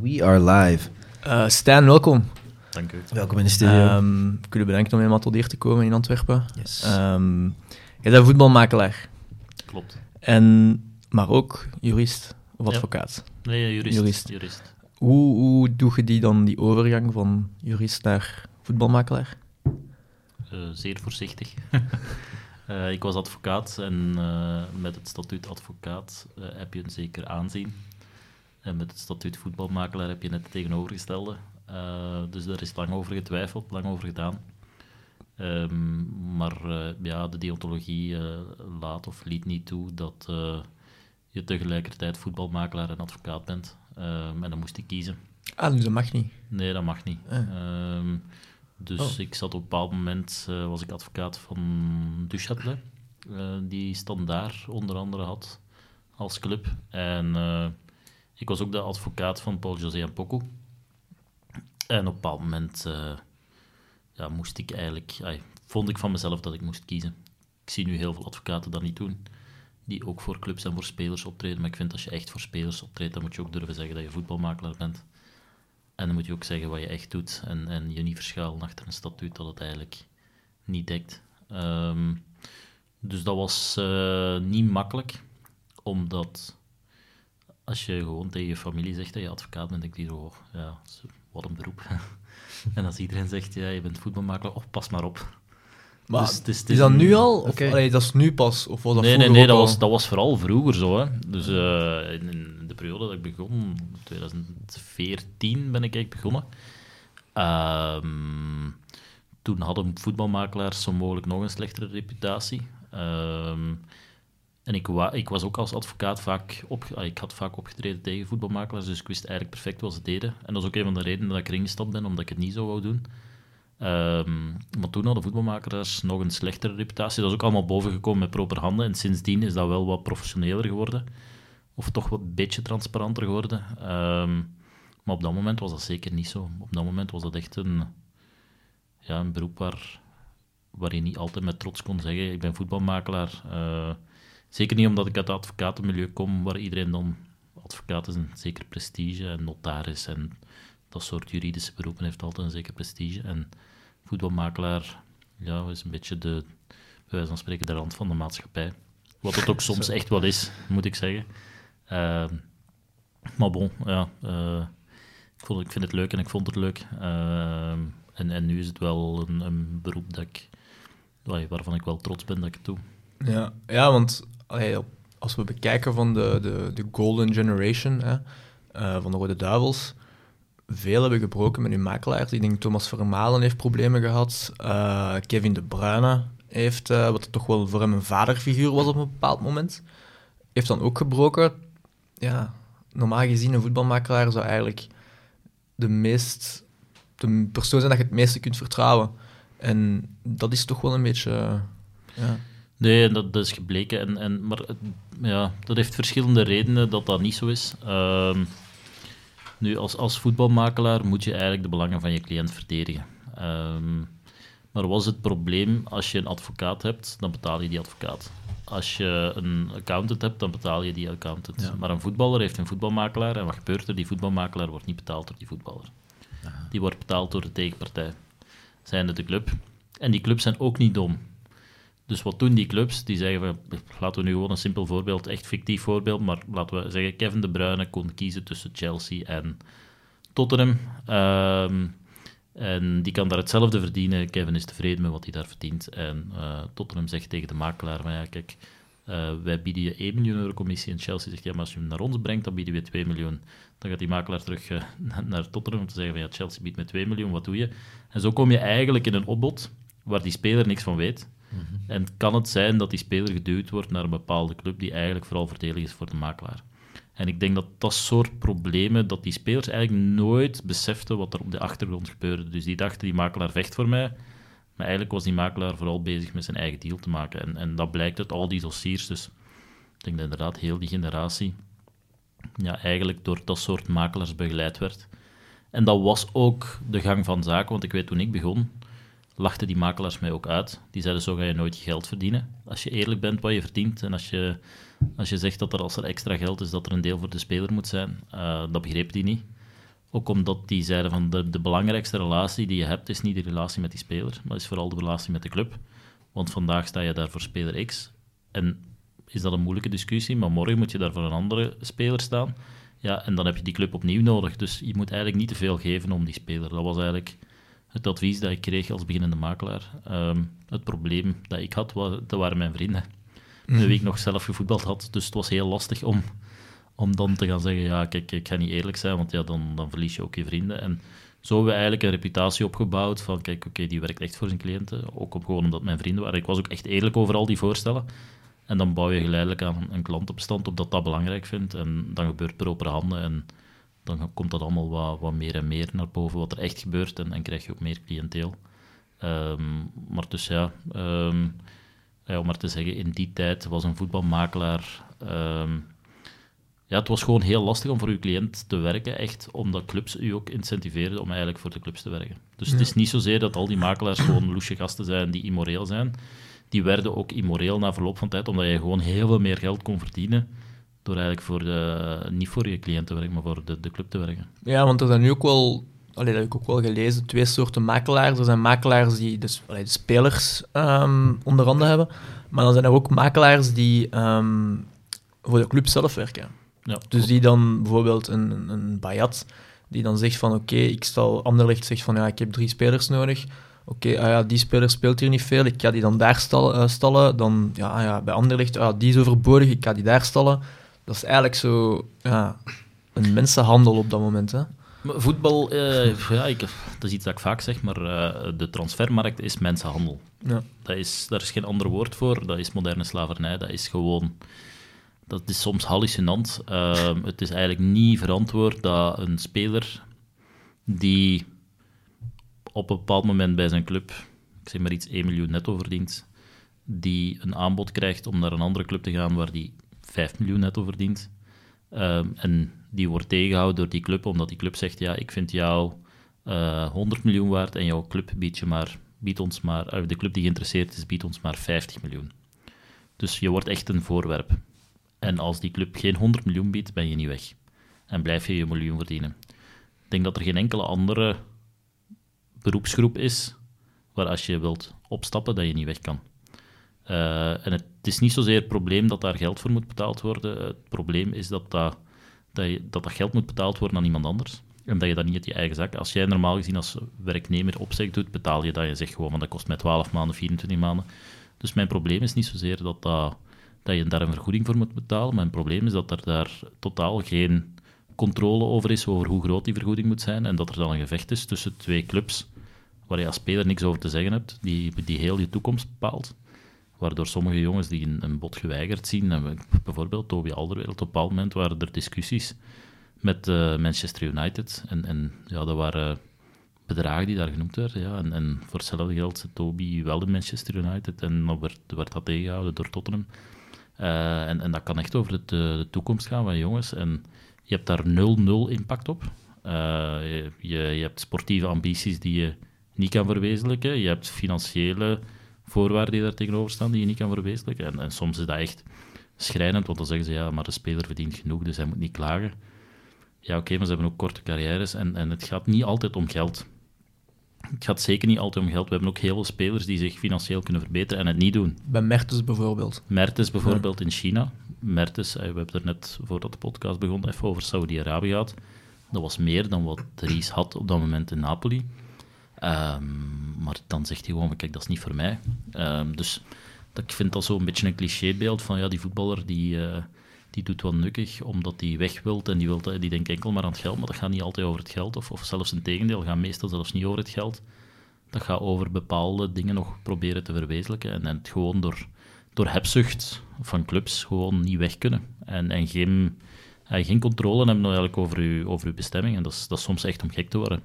We are live. Uh, Stijn, welkom. Dank u. Welkom in de studio. Um, ik wil u bedanken om helemaal tot hier te komen in Antwerpen. yes. Um, jij bent voetbalmakelaar. Klopt. En, maar ook jurist of Ja. advocaat. Nee, jurist. Jurist. jurist. Hoe, hoe doe je die dan, die overgang van jurist naar voetbalmakelaar? Eh, zeer voorzichtig. Eh, ik was advocaat en eh, met het statuut advocaat eh, heb je een zeker aanzien. En met het statuut voetbalmakelaar heb je net het tegenovergestelde. Eh, dus daar is lang over getwijfeld, lang over gedaan. Ehm, maar eh, ja, de deontologie eh, laat of liet niet toe dat je tegelijkertijd voetbalmakelaar en advocaat bent. Ehm, en dan moest ik kiezen. Ah, dus dat mag niet. Nee, dat mag niet. Ah. Ehm, dus Oh. ik zat op een bepaald moment, was ik advocaat van Duchâtelet, eh, die Standaard onder andere had als club. En ik was ook de advocaat van Paul José en Poco. En op een bepaald moment eh, ja, moest ik eigenlijk, vond ik van mezelf dat ik moest kiezen. Ik zie nu heel veel advocaten dat niet doen, die ook voor clubs en voor spelers optreden. Maar ik vind als je echt voor spelers optreedt, dan moet je ook durven zeggen dat je voetbalmakelaar bent. En dan moet je ook zeggen wat je echt doet en, en je niet verschuilen achter een statuut dat het eigenlijk niet dekt. Ehm, dus dat was eh, niet makkelijk, omdat als je gewoon tegen je familie zegt dat je advocaat bent, denk je, oh, ja, wat een beroep. en als iedereen zegt, ja, je bent voetbalmakelaar, oh, pas maar op. Maar Dus het is- het is dat nu al? Of, allee, dat is nu pas? Of was dat nee, nee, nee, dat al? was, dat was vooral vroeger zo. Hè. Dus eh, in, in de periode dat ik begon, 2014 ben ik eigenlijk begonnen. Ehm, toen hadden voetbalmakelaars zo mogelijk nog een slechtere reputatie. Ehm, en ik, ik was ook als advocaat vaak, op, ah, ik had vaak opgetreden tegen voetbalmakelaars, dus ik wist eigenlijk perfect wat ze deden. En dat is ook een van de redenen dat ik erin gestapt ben, omdat ik het niet zo wou doen. Ehm, maar toen hadden voetbalmakelaars nog een slechtere reputatie. Dat is ook allemaal bovengekomen met proper handen. En sindsdien is dat wel wat professioneler geworden. Of toch wat beetje transparanter geworden. Ehm, maar op dat moment was dat zeker niet zo. Op dat moment was dat echt een, ja, een beroep waar, waar je niet altijd met trots kon zeggen: Ik ben voetbalmakelaar. Eh, zeker niet omdat ik uit het advocatenmilieu kom, waar iedereen dan. Advocaat is een zeker prestige en notaris en dat soort juridische beroepen heeft altijd een zeker prestige. En voetbalmakelaar ja, is een beetje de, bij wijze van spreken, de rand van de maatschappij. Wat het ook soms echt wel is, moet ik zeggen. Ehm, maar bon, ja, eh, ik, vond, ik vind het leuk en ik vond het leuk. Ehm, en, en nu is het wel een, een beroep dat ik, waar- waarvan ik wel trots ben dat ik het doe. Ja, ja want als we bekijken van de, de, de Golden Generation hè, eh, van de Rode Duivels, veel hebben gebroken met hun makelaars. Ik denk Thomas Vermalen heeft problemen gehad. eh, Kevin De Bruyne heeft, eh, wat toch wel voor hem een vaderfiguur was op een bepaald moment, heeft dan ook gebroken. Ja, normaal gezien een voetbalmakelaar zou eigenlijk de meest de persoon zijn dat je het meeste kunt vertrouwen. En dat is toch wel een beetje... ja. Nee, dat, dat is gebleken. En, en, maar het- ja, dat heeft verschillende redenen dat dat niet zo is. Ehm, nu, als, als voetbalmakelaar moet je eigenlijk de belangen van je cliënt verdedigen. Ehm, maar was het probleem, als je een advocaat hebt, dan betaal je die advocaat. Als je een accountant hebt, dan betaal je die accountant. Ja. Maar een voetballer heeft een voetbalmakelaar. En wat gebeurt er? Die voetbalmakelaar wordt niet betaald door die voetballer. Die wordt betaald door de tegenpartij. Zijnde de club. En die clubs zijn ook niet dom. Dus wat doen die clubs? Die zeggen van, laten we nu gewoon een simpel voorbeeld, echt fictief voorbeeld, maar laten we zeggen, Kevin De Bruyne kon kiezen tussen Chelsea en Tottenham. Ehm, en die kan daar hetzelfde verdienen. Kevin is tevreden met wat hij daar verdient. En eh, Tottenham zegt tegen de makelaar, maar ja, kijk, eh, wij bieden je 1 miljoen euro commissie. En Chelsea zegt, ja, maar als je hem naar ons brengt, dan bieden we je 2 miljoen. Dan gaat die makelaar terug eh, naar- Tottenham om te zeggen ja, Chelsea biedt met 2 miljoen, wat doe je? En zo kom je eigenlijk in een opbod waar die speler niks van weet. En kan het zijn dat die speler geduwd wordt naar een bepaalde club die eigenlijk vooral voordelig is voor de makelaar. En ik denk dat dat soort problemen, dat die spelers eigenlijk nooit beseften wat er op de achtergrond gebeurde. Dus die dachten, die makelaar vecht voor mij. Maar eigenlijk was die makelaar vooral bezig met zijn eigen deal te maken. En, en dat blijkt uit al die dossiers. Dus ik denk dat inderdaad heel die generatie ja, eigenlijk door dat soort makelaars begeleid werd. En dat was ook de gang van zaken, want ik weet toen ik begon, lachten die makelaars mij ook uit. Die zeiden, zo ga je nooit geld verdienen. Als je eerlijk bent wat je verdient en als je, als je zegt dat er als er extra geld is, dat er een deel voor de speler moet zijn, eh, dat begreep die niet. Ook omdat die zeiden van de, de belangrijkste relatie die je hebt, is niet de relatie met die speler, maar is vooral de relatie met de club. Want vandaag sta je daar voor speler X. En is dat een moeilijke discussie, maar morgen moet je daar voor een andere speler staan. Ja, en dan heb je die club opnieuw nodig. Dus je moet eigenlijk niet te veel geven om die speler. Dat was eigenlijk het advies dat ik kreeg als beginnende makelaar. Ehm, het probleem dat ik had, was, dat waren mijn vrienden. Mm. De week nog zelf gevoetbald had. Dus het was heel lastig om, om dan te gaan zeggen, ja, kijk, ik ga niet eerlijk zijn, want ja, dan, dan verlies je ook je vrienden. En zo hebben we eigenlijk een reputatie opgebouwd van, kijk, oké, die werkt echt voor zijn cliënten. Ook op, gewoon omdat mijn vrienden waren. Ik was ook echt eerlijk over al die voorstellen. En dan bouw je geleidelijk aan een klantenbestand op dat dat belangrijk vindt. En dan gebeurt er open handen en dan komt dat allemaal wat, wat meer en meer naar boven, wat er echt gebeurt. En, en krijg je ook meer cliënteel. Ehm, maar dus ja, um, ja, om maar te zeggen, in die tijd was een voetbalmakelaar... Um, ja, het was gewoon heel lastig om voor uw cliënt te werken, echt, omdat clubs u ook incentiveerden om eigenlijk voor de clubs te werken. Dus het is niet zozeer dat al die makelaars gewoon loesje gasten zijn die immoreel zijn die werden ook immoreel na verloop van tijd, omdat je gewoon heel veel meer geld kon verdienen door eigenlijk voor de, niet voor je cliënt te werken, maar voor de, de club te werken. Ja, want er zijn nu ook wel, allee, dat heb ik ook wel gelezen, twee soorten makelaars. Er zijn makelaars die dus, allee, de spelers um, onder handen hebben, maar dan zijn er ook makelaars die um, voor de club zelf werken. Ja, dus die dan bijvoorbeeld een, een Bayat, die dan zegt van oké, okay, ik stel, Anderlecht zegt van ja, ik heb drie spelers nodig, oké, ah ja, die speler speelt hier niet veel, ik ga die dan daar stallen. Uh, stallen. Dan, ja, ah ja, bij Anderlecht, ah, die is overbodig, ik ga die daar stallen. Dat is eigenlijk zo ja, een mensenhandel op dat moment. Hè. Voetbal, uh, ja, ik, dat is iets dat ik vaak zeg, maar uh, de transfermarkt is mensenhandel. Ja. Dat is, daar is geen ander woord voor, dat is moderne slavernij, dat is gewoon... Dat is soms hallucinant. Uh, het is eigenlijk niet verantwoord dat een speler die op een bepaald moment bij zijn club, ik zeg maar iets, 1 miljoen netto verdient, die een aanbod krijgt om naar een andere club te gaan waar die 5 miljoen netto verdient. Um, en die wordt tegengehouden door die club, omdat die club zegt, ja, ik vind jou uh, eh, 100 miljoen waard en jouw club biedt, je maar, biedt ons maar, uh, de club die geïnteresseerd is, biedt ons maar 50 miljoen. Dus je wordt echt een voorwerp. En als die club geen 100 miljoen biedt, ben je niet weg. En blijf je je miljoen verdienen. Ik denk dat er geen enkele andere beroepsgroep is waar als je wilt opstappen, dat je niet weg kan. Uh, en het is niet zozeer het probleem dat daar geld voor moet betaald worden. Het probleem is dat dat, dat, dat, geld moet betaald worden aan iemand anders. En dat je dat niet uit je eigen zak... Als jij normaal gezien als werknemer opzeg doet, betaal je dat. Je zegt gewoon, want dat kost mij 12 maanden, 24 maanden. Dus mijn probleem is niet zozeer dat, dat, dat je daar een vergoeding voor moet betalen. Mijn probleem is dat er daar totaal geen controle over is, over hoe groot die vergoeding moet zijn. En dat er dan een gevecht is tussen twee clubs waar je als speler niks over te zeggen hebt, die, die heel je toekomst bepaalt. Waardoor sommige jongens die een, bod geweigerd zien, en bijvoorbeeld Toby Alderweireld, op een bepaald moment waren er discussies met uh, Manchester United. En, en ja, dat waren bedragen die daar genoemd werden. Ja. En, en voor hetzelfde geld zit Toby wel in Manchester United en dan werd, dat tegengehouden door Tottenham. Uh, en, en dat kan echt over de, de, toekomst gaan van jongens. En je hebt daar 0-0 impact op. Je, je hebt sportieve ambities die je niet kan verwezenlijken. Je hebt financiële voorwaarden die daar tegenover staan die je niet kan verwezenlijken. En, en soms is dat echt schrijnend, want dan zeggen ze ja, maar de speler verdient genoeg, dus hij moet niet klagen. Ja, oké, maar ze hebben ook korte carrières en, en het gaat niet altijd om geld. Het gaat zeker niet altijd om geld. We hebben ook heel veel spelers die zich financieel kunnen verbeteren en het niet doen. Bij Mertens bijvoorbeeld. Mertens bijvoorbeeld in China. Mertens, eh, we hebben er net voordat de podcast begon even over Saudi-Arabië gehad. Dat was meer dan wat Ries had op dat moment in Napoli. Um, maar dan zegt hij gewoon, kijk, dat is niet voor mij. Um, dus dat, ik vind dat zo'n beetje een clichébeeld van, ja, die voetballer die, uh, die doet wel nukkig omdat hij weg wilt en die, wilt, die denkt enkel maar aan het geld, maar dat gaat niet altijd over het geld, of, of zelfs een tegendeel, gaat meestal zelfs niet over het geld. Dat gaat over bepaalde dingen nog proberen te verwezenlijken en, het gewoon door, door hebzucht van clubs gewoon niet weg kunnen. En, en geen, uh, geen controle hebben over uw, over uw bestemming en dat is, dat is soms echt om gek te worden.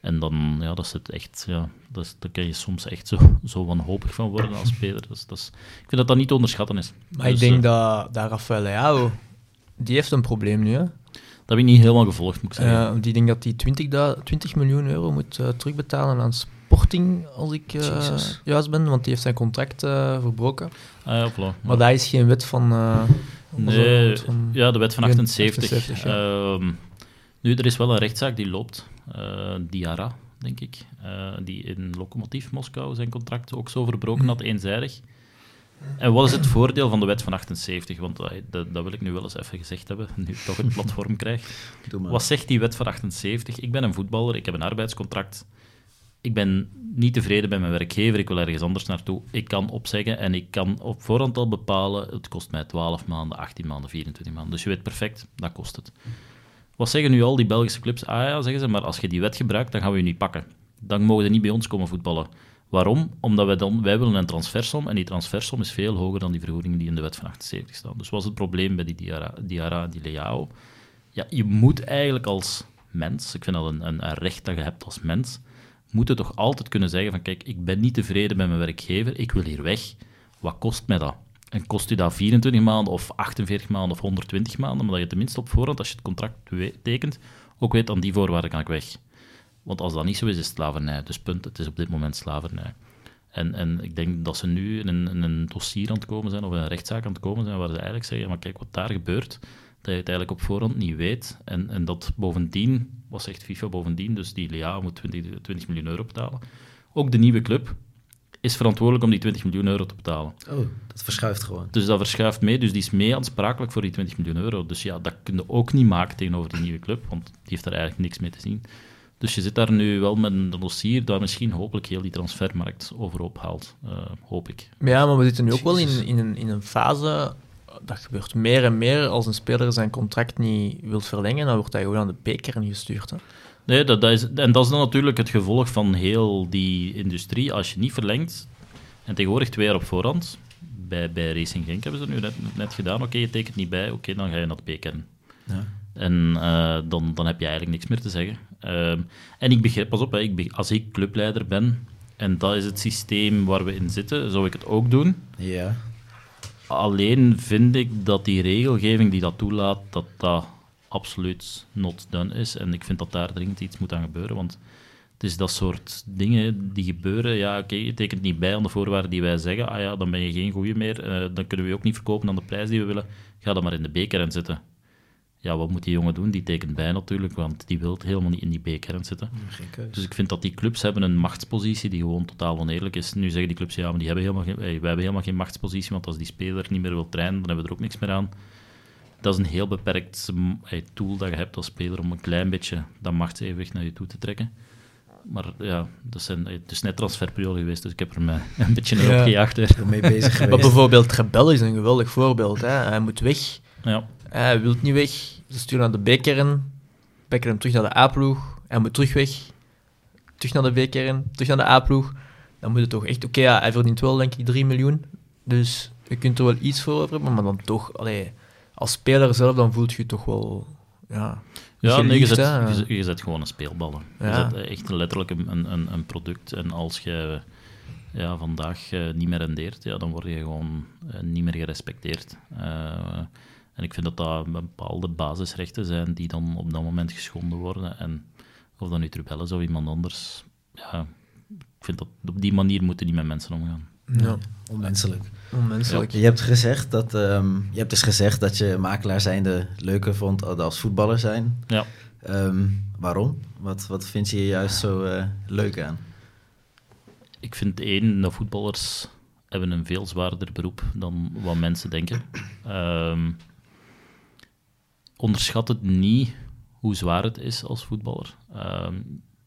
En dan, ja, dat zit echt, ja, dat is, daar kan je soms echt zo, zo wanhopig van worden als speler. Dus, dat is, ik vind dat dat niet te onderschatten is. Maar ik dus, denk uh, dat, dat Rafael Leao, die heeft een probleem nu, hè? Dat heb ik niet helemaal gevolgd, moet ik zeggen. Uh, die denkt dat hij 20, 20 miljoen euro moet uh, terugbetalen aan Sporting, als ik juist ben, want die heeft zijn contract verbroken. Ah, ja, voilà. Maar dat is geen wet van... nee, van ja, de wet van 78. 78 ja. Nu, er is wel een rechtszaak die loopt. Uh, Diara, denk ik. Uh, die in Lokomotief Moskou zijn contract ook zo verbroken had, eenzijdig. En wat is het voordeel van de wet van 78? Want uh, dat, dat, wil ik nu wel eens even gezegd hebben, nu ik toch het platform krijg. Wat zegt die wet van 78? Ik ben een voetballer, ik heb een arbeidscontract. Ik ben niet tevreden bij mijn werkgever, ik wil ergens anders naartoe. Ik kan opzeggen en ik kan op voorhand al bepalen, het kost mij 12 maanden, 18 maanden, 24 maanden. Dus je weet perfect, dat kost het. Wat zeggen nu al die Belgische clubs? Ah ja, zeggen ze, maar als je die wet gebruikt, dan gaan we je niet pakken. Dan mogen ze niet bij ons komen voetballen. Waarom? Omdat wij, dan, wij willen een transfersom en die transfersom is veel hoger dan die vergoedingen die in de wet van 78 staan. Dus wat is het probleem bij die Diara, Diara die Leao? Ja, je moet eigenlijk als mens, ik vind dat een, een, een recht dat je hebt als mens, moet je toch altijd kunnen zeggen van kijk, ik ben niet tevreden met mijn werkgever, ik wil hier weg. Wat kost mij dat? En kost u dat 24 maanden of 48 maanden of 120 maanden, maar dat je tenminste op voorhand, als je het contract tekent, ook weet aan die voorwaarden kan ik weg. Want als dat niet zo is, is het slavernij. Dus punt, het is op dit moment slavernij. En, en ik denk dat ze nu in een, een dossier aan het komen zijn, of in een rechtszaak aan het komen zijn, waar ze eigenlijk zeggen, maar kijk, wat daar gebeurt, dat je het eigenlijk op voorhand niet weet. En, en dat bovendien, wat zegt FIFA bovendien, dus die Lea moet 20, 20 miljoen euro betalen. Ook de nieuwe club is verantwoordelijk om die 20 miljoen euro te betalen. Oh, dat verschuift gewoon. Dus dat verschuift mee, dus die is mee aansprakelijk voor die 20 miljoen euro. Dus ja, dat kun je ook niet maken tegenover die nieuwe club, want die heeft daar eigenlijk niks mee te zien. Dus je zit daar nu wel met een dossier dat misschien hopelijk heel die transfermarkt overhoop haalt. Uh, hoop ik. Ja, maar we zitten nu ook wel in, in, een, in een fase dat gebeurt meer en meer. Als een speler zijn contract niet wil verlengen, dan wordt hij gewoon aan de beker gestuurd. Hè? Nee, dat, dat, is, en dat is dan natuurlijk het gevolg van heel die industrie. Als je niet verlengt, en tegenwoordig twee jaar op voorhand, bij, bij Racing Genk hebben ze nu net, net gedaan, oké, je tekent niet bij, oké, dan ga je naar de beker. Ja. En uh, dan, dan heb je eigenlijk niks meer te zeggen. Uh, en ik begrijp, pas op, hè, ik, als ik clubleider ben, en dat is het systeem waar we in zitten, zou ik het ook doen. Ja. Alleen vind ik dat die regelgeving die dat toelaat, dat dat absoluut not done is. En ik vind dat daar dringend iets moet aan gebeuren, want het is dat soort dingen die gebeuren. Ja, oké, je tekent niet bij aan de voorwaarden die wij zeggen. Ah ja, dan ben je geen goeie meer. Uh, dan kunnen we je ook niet verkopen aan de prijs die we willen. Ga dan maar in de beker en zitten. Ja, wat moet die jongen doen? Die tekent bij natuurlijk, want die wil helemaal niet in die B-kern zitten. Dus ik vind dat die clubs hebben een machtspositie die gewoon totaal oneerlijk is. Nu zeggen die clubs, ja, maar die hebben helemaal geen, wij hebben helemaal geen machtspositie, want als die speler niet meer wil trainen, dan hebben we er ook niks meer aan. Dat is een heel beperkt tool dat je hebt als speler om een klein beetje dat machtsevenwicht naar je toe te trekken. Maar ja, dat zijn, het is net transferperiode geweest, dus ik heb er me een beetje naar ja. opgejaagd. mee bezig geweest. Maar bijvoorbeeld Rebel is een geweldig voorbeeld. Hè. Hij moet weg. Ja. Hij wil niet weg. Ze sturen naar de B-kern. Pakken hem terug naar de A-ploeg. Hij moet terug weg. Terug naar de B-kern. Terug naar de A-ploeg. Dan moet het toch echt... Oké, ja, hij verdient wel, denk ik, 3 miljoen. Dus je kunt er wel iets voor over hebben. Maar dan toch... Allee, als speler zelf, dan voelt je toch wel... Ja, ja nee, je, zet, je, zet, gewoon een speelballen. Ja. Je zet echt letterlijk een, een, een product. En als je ja, vandaag uh, niet meer rendeert, ja, dan word je gewoon uh, niet meer gerespecteerd. Uh, en ik vind dat dat bepaalde basisrechten zijn die dan op dat moment geschonden worden. En of dat nu Trubel is of iemand anders, ja, ik vind dat op die manier moeten niet met mensen omgaan. Ja, onmenselijk. onmenselijk. Je hebt gezegd dat um, je hebt dus gezegd dat je makelaar zijnde leuker vond als voetballer zijn. Ja. Um, waarom? Wat, wat vind je juist zo uh, leuk aan? Ik vind één, dat voetballers hebben een veel zwaarder beroep dan wat mensen denken. Um, onderschat het niet hoe zwaar het is als voetballer. Ehm,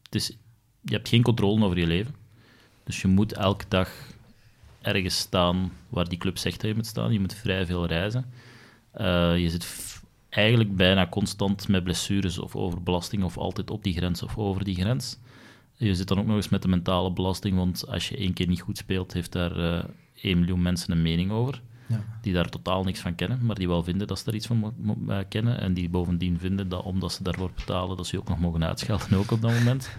het is, je hebt geen controle over je leven. Dus je moet elke dag ergens staan waar die club zegt dat je moet staan. Je moet vrij veel reizen. Uh, je zit eigenlijk bijna constant met blessures of overbelasting of altijd op die grens of over die grens. Je zit dan ook nog eens met de mentale belasting, want als je één keer niet goed speelt, heeft daar uh, eh, 1 miljoen mensen een mening over die daar totaal niks van kennen, maar die wel vinden dat ze daar iets van uh, kennen. En die bovendien vinden dat omdat ze daarvoor betalen, dat ze ook nog mogen uitschelden, ook op dat moment.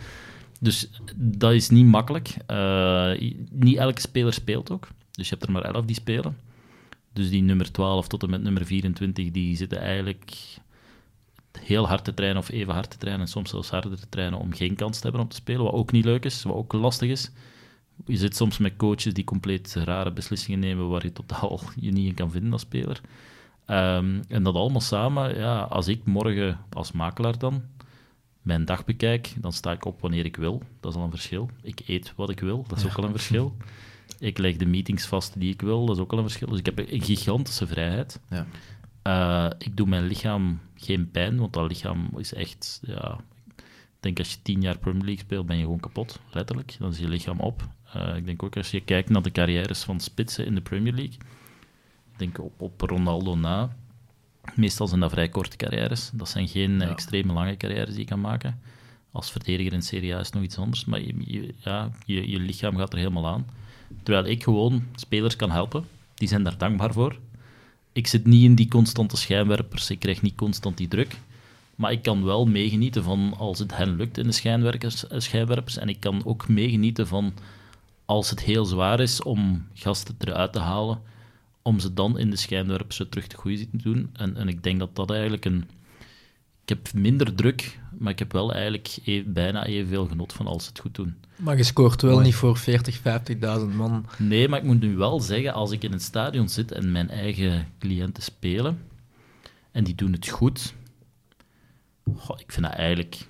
Dus dat is niet makkelijk. Uh, niet elke speler speelt ook. Dus je hebt er maar 11 die spelen. Dus die nummer 12 tot en met nummer 24, die zitten eigenlijk heel hard te trainen of even hard te trainen en soms zelfs harder te trainen om geen kans te hebben om te spelen, wat ook niet leuk is, wat ook lastig is. Je zit soms met coaches die compleet rare beslissingen nemen waar je totaal je niet in kan vinden als speler. Ehm, en dat allemaal samen, ja, als ik morgen als makelaar dan mijn dag bekijk, dan sta ik op wanneer ik wil. Dat is al een verschil. Ik eet wat ik wil, dat is ook al een verschil. Ik leg de meetings vast die ik wil, dat is ook al een verschil. Dus ik heb een gigantische vrijheid. Ja. Uh, ik doe mijn lichaam geen pijn, want dat lichaam is echt... Ja, ik denk als je tien jaar Premier League speelt, ben je gewoon kapot, letterlijk. Dan is je lichaam op. Uh, ik denk ook als je kijkt naar de carrières van spitsen in de Premier League, ik denk op, op Ronaldo na, meestal zijn dat vrij korte carrières. Dat zijn geen ja. extreme lange carrières die je kan maken. Als verdediger in Serie A is nog iets anders, maar je, je, ja, je, je lichaam gaat er helemaal aan. Terwijl ik gewoon spelers kan helpen, die zijn daar dankbaar voor. Ik zit niet in die constante schijnwerpers, ik krijg niet constant die druk. Maar ik kan wel meegenieten van als het hen lukt in de schijnwerpers, schijnwerpers. En ik kan ook meegenieten van als het heel zwaar is om gasten eruit te halen, om ze dan in de schijnwerpers terug te goede te doen. En, en ik denk dat dat eigenlijk een... Ik heb minder druk, maar ik heb wel eigenlijk e bijna evenveel genot van als ze het goed doen. Maar je scoort wel niet voor 40, 50.000 man. Nee, maar ik moet nu wel zeggen, als ik in het stadion zit en mijn eigen cliënten spelen, en die doen het goed, goh, ik vind dat eigenlijk,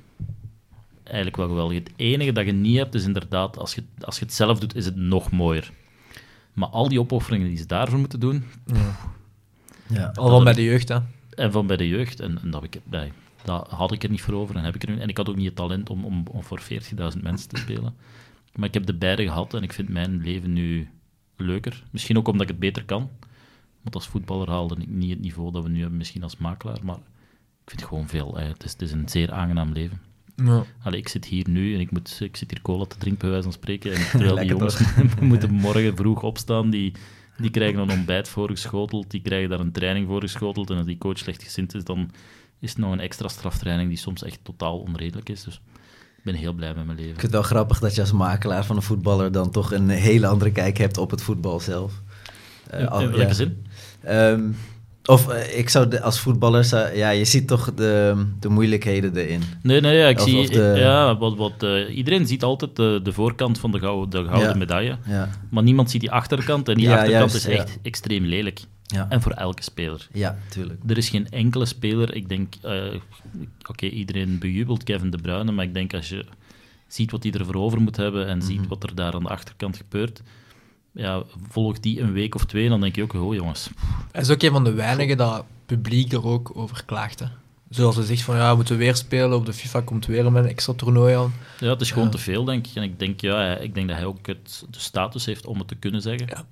eigenlijk wel geweldig. Het enige dat je niet hebt, is inderdaad, als je, als je het zelf doet, is het nog mooier. Maar al die opofferingen die ze daarvoor moeten doen... Ja. ja. Al van bij de jeugd, hè? En van bij de jeugd. En, en dat, ik, nee, dat had ik er niet voor over. En, heb ik er nu, en ik had ook niet het talent om, om, om voor 40.000 mensen te spelen. Maar ik heb de beide gehad en ik vind mijn leven nu leuker. Misschien ook omdat ik het beter kan. Want als voetballer haalde ik niet het niveau dat we nu hebben, misschien als makelaar. Maar ik vind het gewoon veel. Het, is, het is een zeer aangenaam leven. Ja. Allee, ik zit hier nu en ik, moet, ik zit hier cola te drinken, bij wijze van spreken. En terwijl die jongens moeten morgen vroeg opstaan, die, die krijgen een ontbijt voorgeschoteld, die krijgen daar een training voorgeschoteld. En als die coach slechtgezind is, dan is het nog een extra straftraining die soms echt totaal onredelijk is. Dus ik ben heel blij met mijn leven. Ik vind het wel grappig dat je als makelaar van een voetballer dan toch een hele andere kijk hebt op het voetbal zelf. Uh, in, in welke ja. zin? Um, of uh, ik zou de, als voetballer, zou, ja, je ziet toch de, de moeilijkheden erin. Nee, nee, ja, ik of, zie, of de... ja, wat, wat, uh, iedereen ziet altijd de, de voorkant van de, gouden, de gouden Ja. medaille, Ja, maar niemand ziet die achterkant en die Ja, achterkant juist, is echt extreem lelijk. ja. En voor elke speler. ja, tuurlijk. Er is geen enkele speler, ik denk, eh, oké, iedereen bejubelt Kevin De Bruyne, maar ik denk als je ziet wat hij ervoor over moet hebben en ziet Mhm. wat er daar aan de achterkant gebeurt, ja, volg die een week of twee, dan denk je ook, oh jongens, Hij is ook een van de weinigen dat het publiek er ook over klaagt. Hè. Zoals hij zegt van ja, we moeten weer spelen, op de FIFA komt weer met een extra toernooi aan. Ja, het is gewoon te veel, denk ik. En ik denk, ja, ik denk dat hij ook het, de status heeft om het te kunnen zeggen. Ja.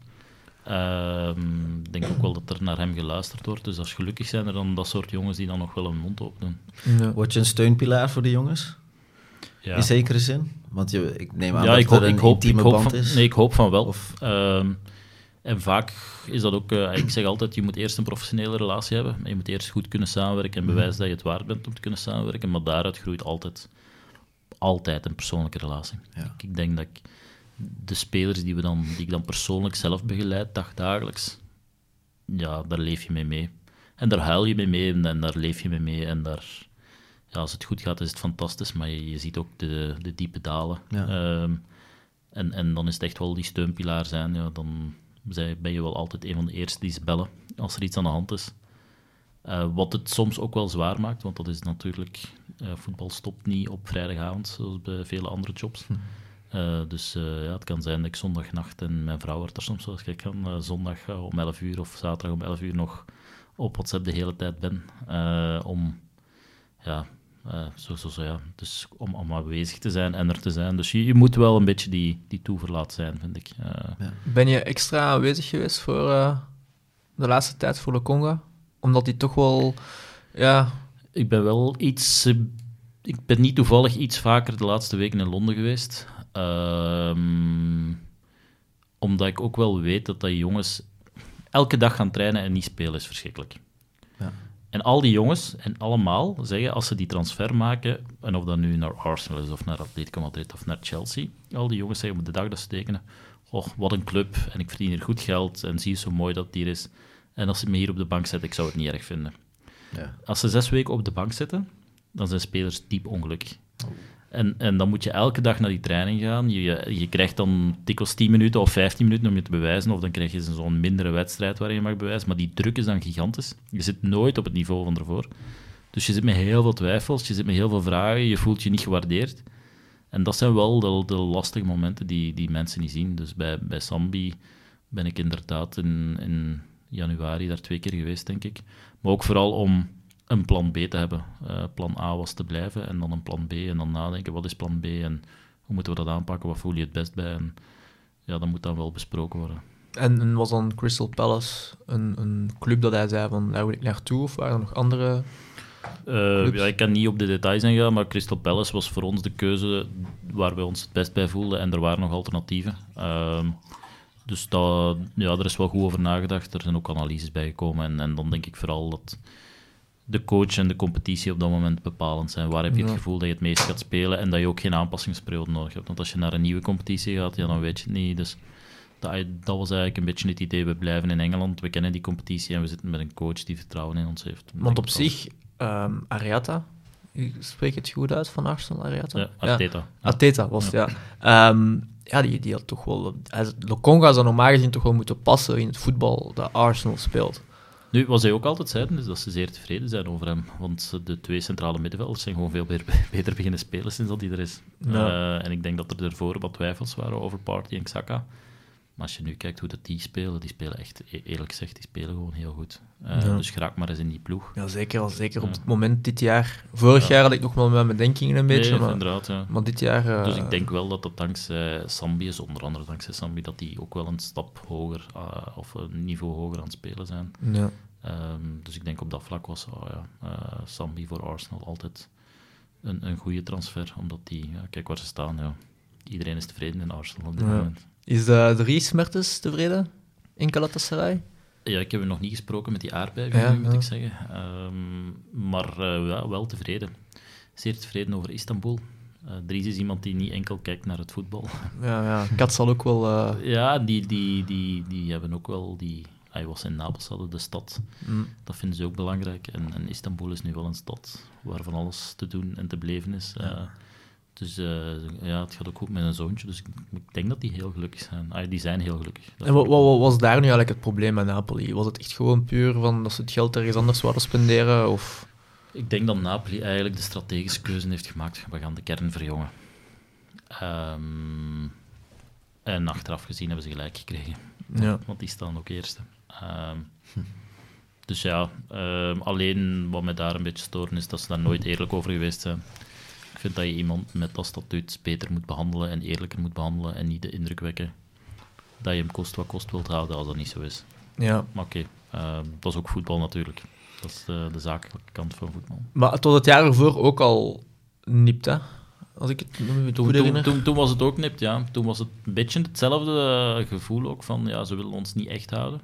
Ehm, ik denk ook wel dat er naar hem geluisterd wordt. Dus als gelukkig zijn er dan dat soort jongens die dan nog wel een mond open doen. Ja. Word je een steunpilaar voor de jongens? Ja, In zekere zin? Want je, ik neem aan ja dat ik, hoop, er een ik, hoop, intieme ik, hoop band van, is. nee, ik hoop van wel. Of- Ehm, en vaak is dat ook... eh, ik zeg altijd, je moet eerst een professionele relatie hebben. Je moet eerst goed kunnen samenwerken en Mhm. bewijzen dat je het waard bent om te kunnen samenwerken. Maar daaruit groeit altijd, altijd een persoonlijke relatie. Ja. Ik, ik denk dat ik de spelers die, we dan, die ik dan persoonlijk zelf begeleid, dagdagelijks, ja, daar leef je mee mee. En daar huil je mee mee en, en daar leef je mee mee. En daar, ja, als het goed gaat, is het fantastisch, maar je, je ziet ook de, de diepe dalen. Ja. Ehm, en, en dan is het echt wel die steunpilaar zijn. Ja, dan ben je wel altijd een van de eerste die ze bellen als er iets aan de hand is. Eh, wat het soms ook wel zwaar maakt, want dat is natuurlijk... eh, voetbal stopt niet op vrijdagavond, zoals bij vele andere jobs. Hm. Eh, dus ja, het kan zijn dat ik zondagnacht en mijn vrouw wordt er soms zoals ik kan, zondag om 11 uur of zaterdag om 11 uur nog op WhatsApp de hele tijd ben. om, ja, eh, zo, zo, zo, ja, dus om, om aanwezig te zijn en er te zijn. Dus je, je moet wel een beetje die, die toeverlaat zijn, vind ik. Eh, Ben je extra aanwezig geweest voor eh, de laatste tijd voor de Conga? Omdat die toch wel, ja, Ik ben wel iets. ik ben niet toevallig iets vaker de laatste weken in Londen geweest. Ehm, omdat ik ook wel weet dat dat jongens elke dag gaan trainen en niet spelen is verschrikkelijk. En al die jongens, en allemaal, zeggen als ze die transfer maken, en of dat nu naar Arsenal is of naar Atletico Madrid of naar Chelsea, al die jongens zeggen op de dag dat ze tekenen, oh, wat een club, en ik verdien hier goed geld, en zie je zo mooi dat het hier is. En als ze me hier op de bank zetten, ik zou het niet erg vinden. Ja. Als ze zes weken op de bank zitten, dan zijn spelers diep ongelukkig. En, en dan moet je elke dag naar die training gaan. Je, je, je krijgt dan dikwijls 10 minuten of 15 minuten om je te bewijzen, of dan krijg je zo'n mindere wedstrijd waarin je mag bewijzen. Maar die druk is dan gigantisch. Je zit nooit op het niveau van ervoor. Dus je zit met heel veel twijfels, je zit met heel veel vragen, je voelt je niet gewaardeerd. En dat zijn wel de, de lastige momenten die, die mensen niet zien. Dus bij, bij Sambi ben ik inderdaad in, in januari daar twee keer geweest, denk ik. Maar ook vooral om een plan B te hebben. Uh, plan A was te blijven en dan een plan B en dan nadenken, wat is plan B en hoe moeten we dat aanpakken, wat voel je het best bij? En ja, dat moet dan wel besproken worden. En, en was dan Crystal Palace een, een club dat hij zei van daar wil ik naartoe, of waren er nog andere uh, ja, ik kan niet op de details ingaan, maar Crystal Palace was voor ons de keuze waar we ons het best bij voelden en er waren nog alternatieven. Uh, dus dat, ja, er is wel goed over nagedacht, er zijn ook analyses bijgekomen en, en dan denk ik vooral dat de coach en de competitie op dat moment bepalend zijn. Waar heb je het gevoel dat je het meest gaat spelen en dat je ook geen aanpassingsperiode nodig hebt. Want als je naar een nieuwe competitie gaat, ja, dan weet je het niet. Dus dat, dat was eigenlijk een beetje het idee. We blijven in Engeland, we kennen die competitie en we zitten met een coach die vertrouwen in ons heeft. Want op zich, um, Ariata, ik spreek het goed uit van Arsenal, Ariata? Ja, Arteta. Ja. Arteta was het, ja. ja. Um, ja, die, die had toch wel... Lokonga zou normaal gezien toch wel moeten passen in het voetbal dat Arsenal speelt. Nu, wat zij ook altijd zeiden, is dat ze zeer tevreden zijn over hem. Want de twee centrale middenvelders zijn gewoon veel beter, beginnen spelen sinds dat hij er is. Uh, en ik denk dat er ervoor wat twijfels waren over Party en Xhaka. Maar als je nu kijkt hoe dat die spelen, die spelen echt, e- eerlijk gezegd, die spelen gewoon heel goed. Uh, Dus graag maar eens in die ploeg. Ja, zeker. zeker op het moment dit jaar. Vorig jaar had ik nog wel mijn bedenkingen een beetje. maar, inderdaad, ja. maar dit jaar... Uh... Dus ik denk wel dat dat dankzij Sambi is, onder andere dankzij Sambi, dat die ook wel een stap hoger, uh, of een niveau hoger aan het spelen zijn. Ja. Um, dus ik denk op dat vlak was oh Sambi voor Arsenal altijd een, een goede transfer. Omdat die, ja, kijk waar ze staan, ja. iedereen is tevreden in Arsenal op dit moment. Is de Dries Mertens tevreden in Galatasaray? Ja, ik heb nog niet gesproken met die aardbei, moet ik zeggen. Um, maar uh, ja, wel tevreden. Zeer tevreden over Istanbul. Uh, Dries is iemand die niet enkel kijkt naar het voetbal. Ja, ja. Kat zal ook wel... Uh... Ja, die, die, die, die hebben ook wel die... Hij was in Napels, hadden de stad. Mm. Dat vinden ze ook belangrijk. En, en, Istanbul is nu wel een stad waar van alles te doen en te beleven is. Ja. Dus uh, ja, het gaat ook goed met een zoontje. Dus ik, ik denk dat die heel gelukkig zijn. Ah, die zijn heel gelukkig. en wat, wat, was daar nu eigenlijk het probleem met Napoli? Was het echt gewoon puur van dat ze het geld ergens anders zouden spenderen? Of? Ik denk dat Napoli eigenlijk de strategische keuze heeft gemaakt. We gaan de kern verjongen. Um, en achteraf gezien hebben ze gelijk gekregen. Ja. Want die staan ook eerste. Um, dus ja, um, alleen wat mij daar een beetje storen is dat ze daar nooit eerlijk over geweest zijn. Ik vind dat je iemand met dat statuut beter moet behandelen en eerlijker moet behandelen en niet de indruk wekken dat je hem kost wat kost wilt houden als dat niet zo is. Ja. Maar oké, okay, uh, dat is ook voetbal natuurlijk. Dat is de, de, zakelijke kant van voetbal. Maar tot het jaar ervoor ook al nipt, hè? Als ik het toen, toen, toen, toen, was het ook nipt, ja. Toen was het een beetje hetzelfde gevoel ook van, ja, ze willen ons niet echt houden.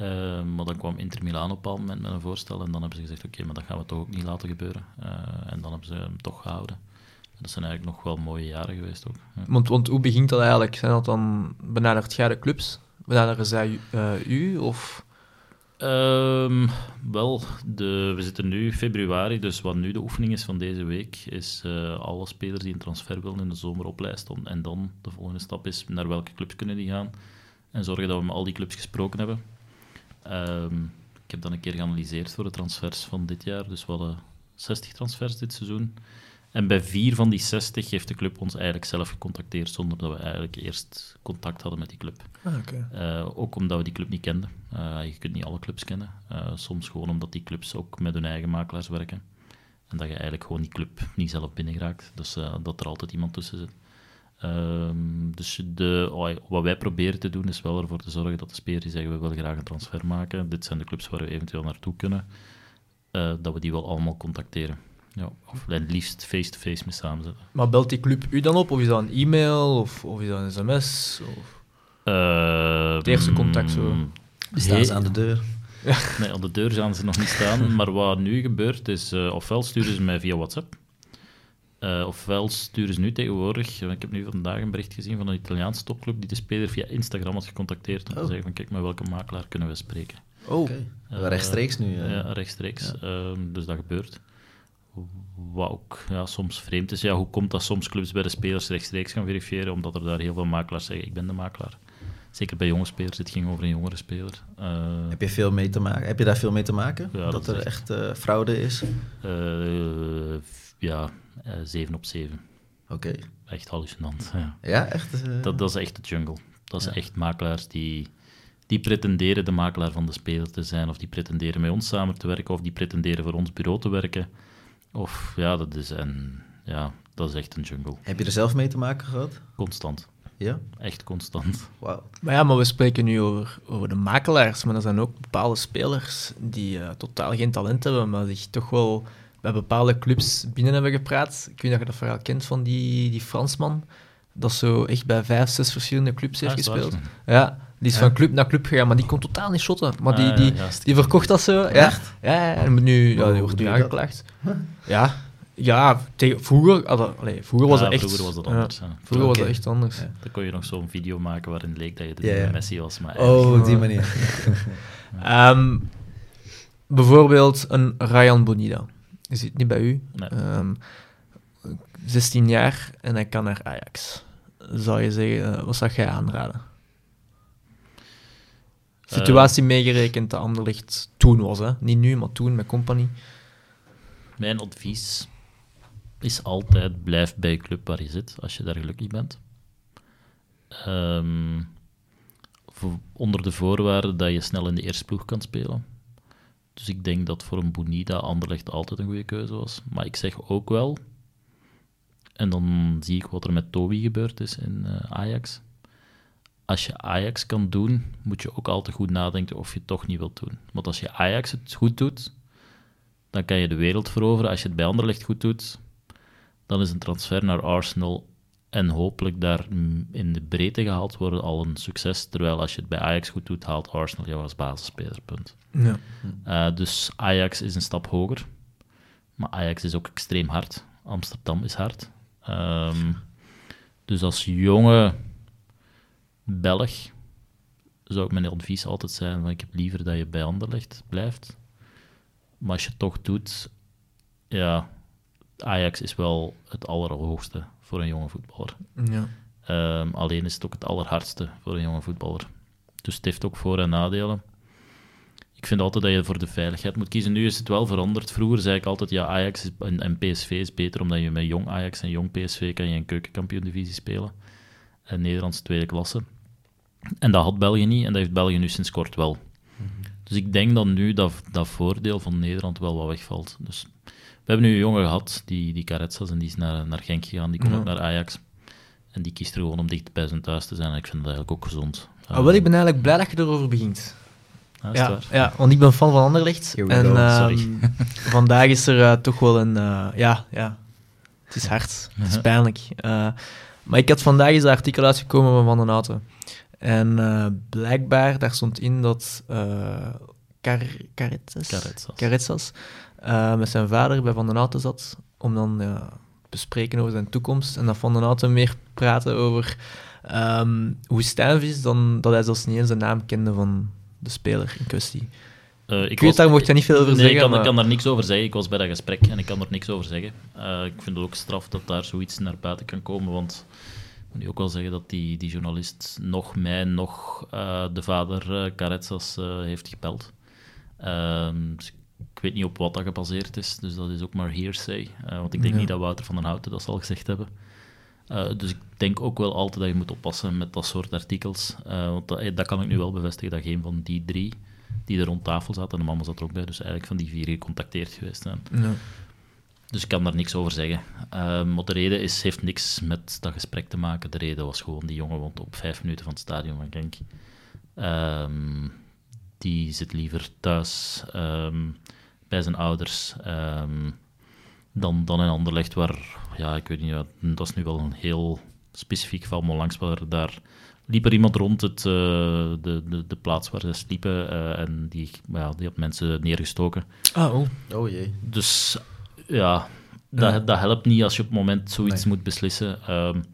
Uh, maar dan kwam Inter Milan op een bepaald moment met een voorstel en dan hebben ze gezegd, oké, maar dat gaan we toch ook niet laten gebeuren. Uh, en dan hebben ze hem toch gehouden. En dat zijn eigenlijk nog wel mooie jaren geweest ook. Ja. Want, want hoe begint dat eigenlijk? Zijn dat dan benaderd jij de clubs? Benaderen zij uh, u? Of... Um, wel, de, we zitten nu februari, dus wat nu de oefening is van deze week, is alle spelers die een transfer willen in de zomer oplijsten. En dan de volgende stap is naar welke clubs kunnen die gaan. En zorgen dat we met al die clubs gesproken hebben. Um, ik heb dan een keer geanalyseerd voor de transfers van dit jaar. Dus we hadden 60 transfers dit seizoen. En bij vier van die 60 heeft de club ons eigenlijk zelf gecontacteerd, zonder dat we eigenlijk eerst contact hadden met die club. Ah, okay. uh, ook omdat we die club niet kenden. Uh, je kunt niet alle clubs kennen. Uh, soms gewoon omdat die clubs ook met hun eigen makelaars werken. En dat je eigenlijk gewoon die club niet zelf binnenraakt. Dus dat er altijd iemand tussen zit. Um, dus de, oh, wat wij proberen te doen is wel ervoor te zorgen dat de spelers die zeggen we willen graag een transfer maken, dit zijn de clubs waar we eventueel naartoe kunnen, uh, dat we die wel allemaal contacteren. Ja, of het liefst face-to-face mee samenzetten. Maar belt die club u dan op? Of is dat een e-mail? Of, of is dat een sms? Of... Uh, het eerste contact zo? Staan ze aan de deur? Nee, aan de deur gaan ze nog niet staan. maar wat nu gebeurt is, uh, ofwel sturen ze mij via WhatsApp, uh, ofwel sturen ze nu tegenwoordig, ik heb nu vandaag een bericht gezien van een Italiaanse topclub die de speler via Instagram had gecontacteerd om oh. te zeggen van kijk, met welke makelaar kunnen we spreken. Oh, okay. uh, rechtstreeks nu? Uh, ja, rechtstreeks. Ja. Ehm, dus dat gebeurt. Wat ook ja, soms vreemd is. Ja, hoe komt dat soms clubs bij de spelers rechtstreeks gaan verifiëren, omdat er daar heel veel makelaars zeggen ik ben de makelaar. Zeker bij jonge spelers, het ging over een jongere speler. Eh, Heb je, veel mee te maken? Heb je daar veel mee te maken? Ja, dat, dat er echt eh, fraude is? eh, ja, eh 7 op 7. Oké. Echt hallucinant. Ja. Ja, echt? eh, Dat, dat is echt de jungle. Dat is Ja. echt makelaars die, die pretenderen de makelaar van de speler te zijn, of die pretenderen met ons samen te werken, of die pretenderen voor ons bureau te werken. Of ja, dat is, en, ja, dat is echt een jungle. Heb je er zelf mee te maken gehad? Constant. Ja? Echt constant. Wauw. Maar ja, maar we spreken nu over, over de makelaars, maar er zijn ook bepaalde spelers die eh, totaal geen talent hebben, maar zich toch wel bij bepaalde clubs binnen hebben gepraat. Ik weet dat je dat verhaal kent van die, die Fransman, dat zo echt bij vijf, zes verschillende clubs heeft Ah, waar. gespeeld. Ja, die is Ja. van club naar club gegaan, maar die kon totaal niet shotten. Maar die, Ah, die, ja, die verkocht dat zo. Ja, Echt? ja, ja, en nu, ja, die wordt nu aangeklaagd. Ja, ja tegen, vroeger, hadden- allee, vroeger was Ja, dat echt... vroeger was dat ja, anders. vroeger was dat echt anders. Ja. Dan kon je nog zo'n video maken waarin het leek dat je de Ja, nieuwe ja. Messi was. Maar Oh, op die manier. Ehm, bijvoorbeeld een Ryan Bonida. Je zit niet bij u. Nee. Ehm, 16 jaar en hij kan naar Ajax. Zou je zeggen, eh, wat zou jij aanraden? Situatie meegerekend dat Anderlecht toen was, hè? niet nu, maar toen met Company. Mijn advies is altijd blijf bij je club waar je zit, als je daar gelukkig bent. Ehm, voor- onder de voorwaarde dat je snel in de eerste ploeg kan spelen. Dus ik denk dat voor een Bonida Anderlecht altijd een goede keuze was. Maar ik zeg ook wel, en dan zie ik wat er met Toby gebeurd is in eh, Ajax. Als je Ajax kan doen, moet je ook altijd goed nadenken of je het toch niet wilt doen. Want als je Ajax het goed doet, dan kan je de wereld veroveren. Als je het bij Anderlecht goed doet, dan is een transfer naar Arsenal en hopelijk daar in de breedte gehaald worden al een succes. Terwijl als je het bij Ajax goed doet, haalt Arsenal jou als basisspeler. Ja. Eh, dus Ajax is een stap hoger. Maar Ajax is ook extreem hard. Amsterdam is hard. Ehm, dus als jonge Belg zou ik mijn advies altijd zijn: van, ik heb liever dat je bij Anderlecht blijft. Maar als je het toch doet, ja, Ajax is wel het allerhoogste voor een jonge voetballer. Ja. Ehm, alleen is het ook het allerhardste voor een jonge voetballer. Dus het heeft ook voor- en nadelen. Ik vind altijd dat je voor de veiligheid moet kiezen. Nu is het wel veranderd. Vroeger zei ik altijd, ja, Ajax en, en PSV is beter, omdat je met jong Ajax en jong PSV kan je een keukenkampioen-divisie spelen. En Nederlandse tweede klasse. En dat had België niet, en dat heeft België nu sinds kort wel. Dus ik denk dat nu dat, dat voordeel van Nederland wel wat wegvalt. Dus we hebben nu een jongen gehad, die, die Caretsas, en die is naar, naar Genk gegaan, die komt Ja. ook naar Ajax. En die kiest er gewoon om dicht bij zijn thuis te zijn. En ik vind dat eigenlijk ook gezond. Ah, wel, ik ben eigenlijk blij dat je erover begint. Ah, Ja, waar? ja, want ik ben fan van Anderlecht. Here we En go, ehm, sorry. vandaag is er eh, toch wel een... eh, ja, ja, het is hard. Het is Mhm. pijnlijk. Eh, maar ik had vandaag eens een artikel uitgekomen van Van den Auto. En eh, blijkbaar, daar stond in dat uh, Car Carretas, eh, met zijn vader bij Van den Auto zat om dan eh, te bespreken over zijn toekomst. En dat Van den Auto meer praatte over ehm, hoe stijf is dan dat hij zelfs niet eens de naam kende van de speler in kwestie. Eh, Ik, weet, daar mocht je niet veel over nee, zeggen. ik kan, maar... ik kan daar niks over zeggen. Ik was bij dat gesprek en ik kan er niks over zeggen. Eh, ik vind het ook straf dat daar zoiets naar buiten kan komen, want ik moet ook wel zeggen dat die, die journalist nog mij, nog eh, de vader uh, Caretsas uh, heeft gebeld. Ehm, dus ik weet niet op wat dat gebaseerd is, dus dat is ook maar hearsay. Uh, want ik denk niet dat Wouter van den Houten dat zal gezegd hebben. Uh, dus ik denk ook wel altijd dat je moet oppassen met dat soort artikels. Uh, want dat, dat, kan ik nu wel bevestigen, dat geen van die drie die er rond tafel zaten, en de mama zat er ook bij, dus eigenlijk van die vier gecontacteerd geweest zijn. Ja. Dus ik kan daar niks over zeggen. Uh, maar de reden is, heeft niks met dat gesprek te maken. De reden was gewoon, die jongen woont op vijf minuten van het stadion van Genk. Um, die zit liever thuis um, bij zijn ouders um, dan, dan in Anderlecht, waar, ja, ik weet niet, dat is nu wel een heel specifiek geval, maar langs waar daar liep er iemand rond het, uh, de, de, de plaats waar ze sliepen uh, en die, ja, die had mensen neergestoken. Ah, oh. oh jee. Dus ja, dat, ja. dat helpt niet als je op het moment zoiets Nee. moet beslissen. Um,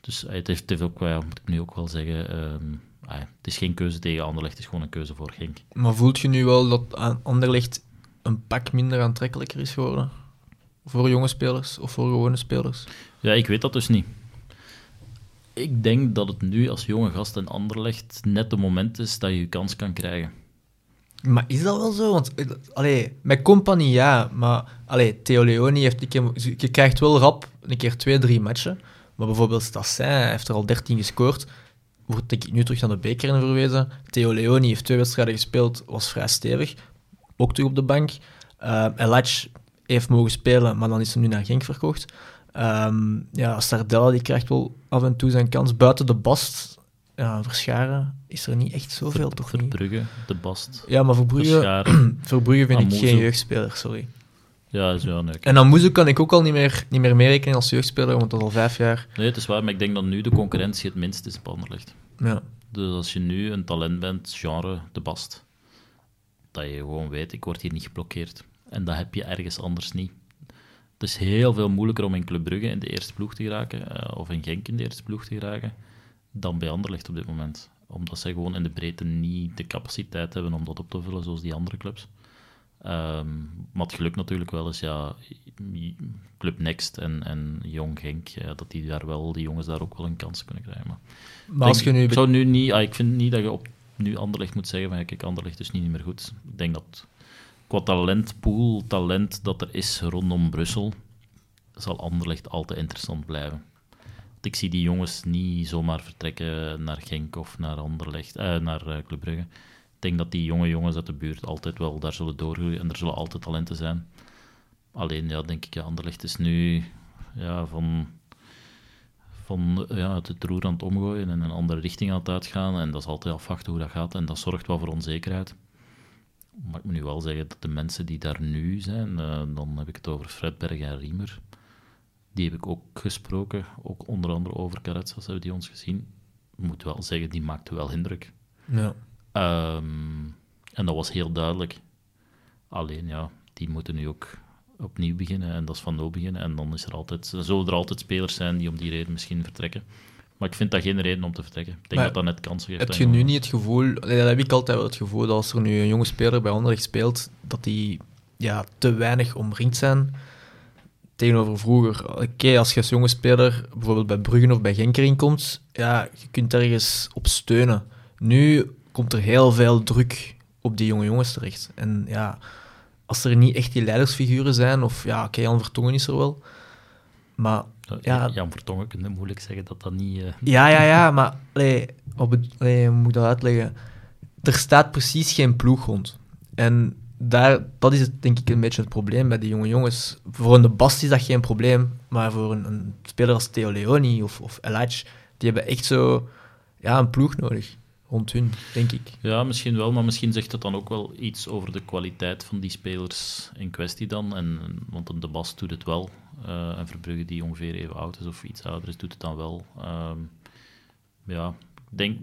dus het heeft, het heeft ook, ja, moet ik nu ook wel zeggen, um, ah, het is geen keuze tegen Anderlecht, het is gewoon een keuze voor Genk. Maar voelt je nu wel dat Anderlecht een pak minder aantrekkelijker is geworden? Voor jonge spelers of voor gewone spelers? Ja, ik weet dat dus niet. Ik denk dat het nu als jonge gast in Anderlecht net het moment is dat je je kans kan krijgen. Maar is dat wel zo? Want eh, allee, met compagnie ja, maar allee, Theo Leoni heeft een keer, je krijgt wel rap een keer twee, drie matchen. Maar bijvoorbeeld Stassin heeft er al 13 gescoord. Wordt denk ik nu terug naar de beker in verwezen. Theo Leoni heeft twee wedstrijden gespeeld, was vrij stevig. Ook terug op de bank. Uh, Elach heeft mogen spelen, maar dan is hij nu naar Genk verkocht. Um, ja, Stardella die krijgt wel af en toe zijn kans. Buiten de Bast, ja, Verscharen, is er niet echt zoveel, Ver, toch Verbrugge, de Bast. Ja, maar Verbrugge, Verbrugge vind ik geen jeugdspeler, sorry. Ja, is wel nee, En dan Moezo kan ik ook al niet meer, niet meer meerekenen als jeugdspeler, want dat is al vijf jaar. Nee, het is waar, maar ik denk dat nu de concurrentie het minst is op Anderlecht. Ja. Dus als je nu een talent bent, genre de Bast, dat je gewoon weet, ik word hier niet geblokkeerd. En dat heb je ergens anders niet. Het is heel veel moeilijker om in Club Brugge in de eerste ploeg te geraken, uh, of in Genk in de eerste ploeg te geraken, dan bij Anderlecht op dit moment. Omdat zij gewoon in de breedte niet de capaciteit hebben om dat op te vullen zoals die andere clubs. Um, maar het geluk natuurlijk wel is, ja, Club Next en, en Jong Genk, ja, dat die daar wel, die jongens daar ook wel een kans kunnen krijgen. Maar, maar als je nu... Ik zou nu niet, ah, ik vind niet dat je op nu Anderlecht moet zeggen van, kijk, Anderlecht is niet meer goed. Ik denk dat qua talentpool, talent dat er is rondom Brussel, zal Anderlecht altijd interessant blijven. Ik zie die jongens niet zomaar vertrekken naar Genk of naar Anderlecht, eh, naar uh, Club Brugge. Ik denk dat die jonge jongens uit de buurt altijd wel daar zullen doorgroeien en er zullen altijd talenten zijn. Alleen, ja, denk ik, Anderlecht is nu ja, van, van ja, het roer aan het omgooien en een andere richting aan het uitgaan. En dat is altijd afwachten hoe dat gaat en dat zorgt wel voor onzekerheid. Maar ik moet nu wel zeggen dat de mensen die daar nu zijn, uh, dan heb ik het over Fredberg en Riemer, die heb ik ook gesproken, ook onder andere over Caretsas hebben die ons gezien. Ik moet wel zeggen, die maakte wel indruk. Ja. Um, en dat was heel duidelijk. Alleen ja, die moeten nu ook opnieuw beginnen en dat is van nul beginnen. En dan is er altijd, zullen er altijd spelers zijn die om die reden misschien vertrekken. Maar ik vind dat geen reden om te vertrekken. Ik denk maar dat dat net kansen geeft. Heb je nu niet het gevoel, dat heb ik altijd wel het gevoel, dat als er nu een jonge speler bij Anderlecht speelt, dat die ja, te weinig omringd zijn tegenover vroeger. Oké, okay, als je als jonge speler bijvoorbeeld bij Bruggen of bij Genk komt, ja, je kunt ergens op steunen. Nu komt er heel veel druk op die jonge jongens terecht. En ja, als er niet echt die leidersfiguren zijn, of ja, oké, okay, Jan Vertongen is er wel, maar ja... Jan Vertongen je moeilijk zeggen dat dat niet... Uh... Ja, ja, ja, maar allee, op, allee, moet dat uitleggen? Er staat precies geen ploeg rond. En daar, dat is het, denk ik een beetje het probleem bij die jonge jongens. Voor een de Bast is dat geen probleem, maar voor een, een speler als Theo Leoni of, of die hebben echt zo ja, een ploeg nodig rond hun, denk ik. Ja, misschien wel, maar misschien zegt het dan ook wel iets over de kwaliteit van die spelers in kwestie dan. En, want een De Bast doet het wel. Uh, en Verbrugge, die ongeveer even oud is of iets ouder is, doet het dan wel. Um, ja, denk...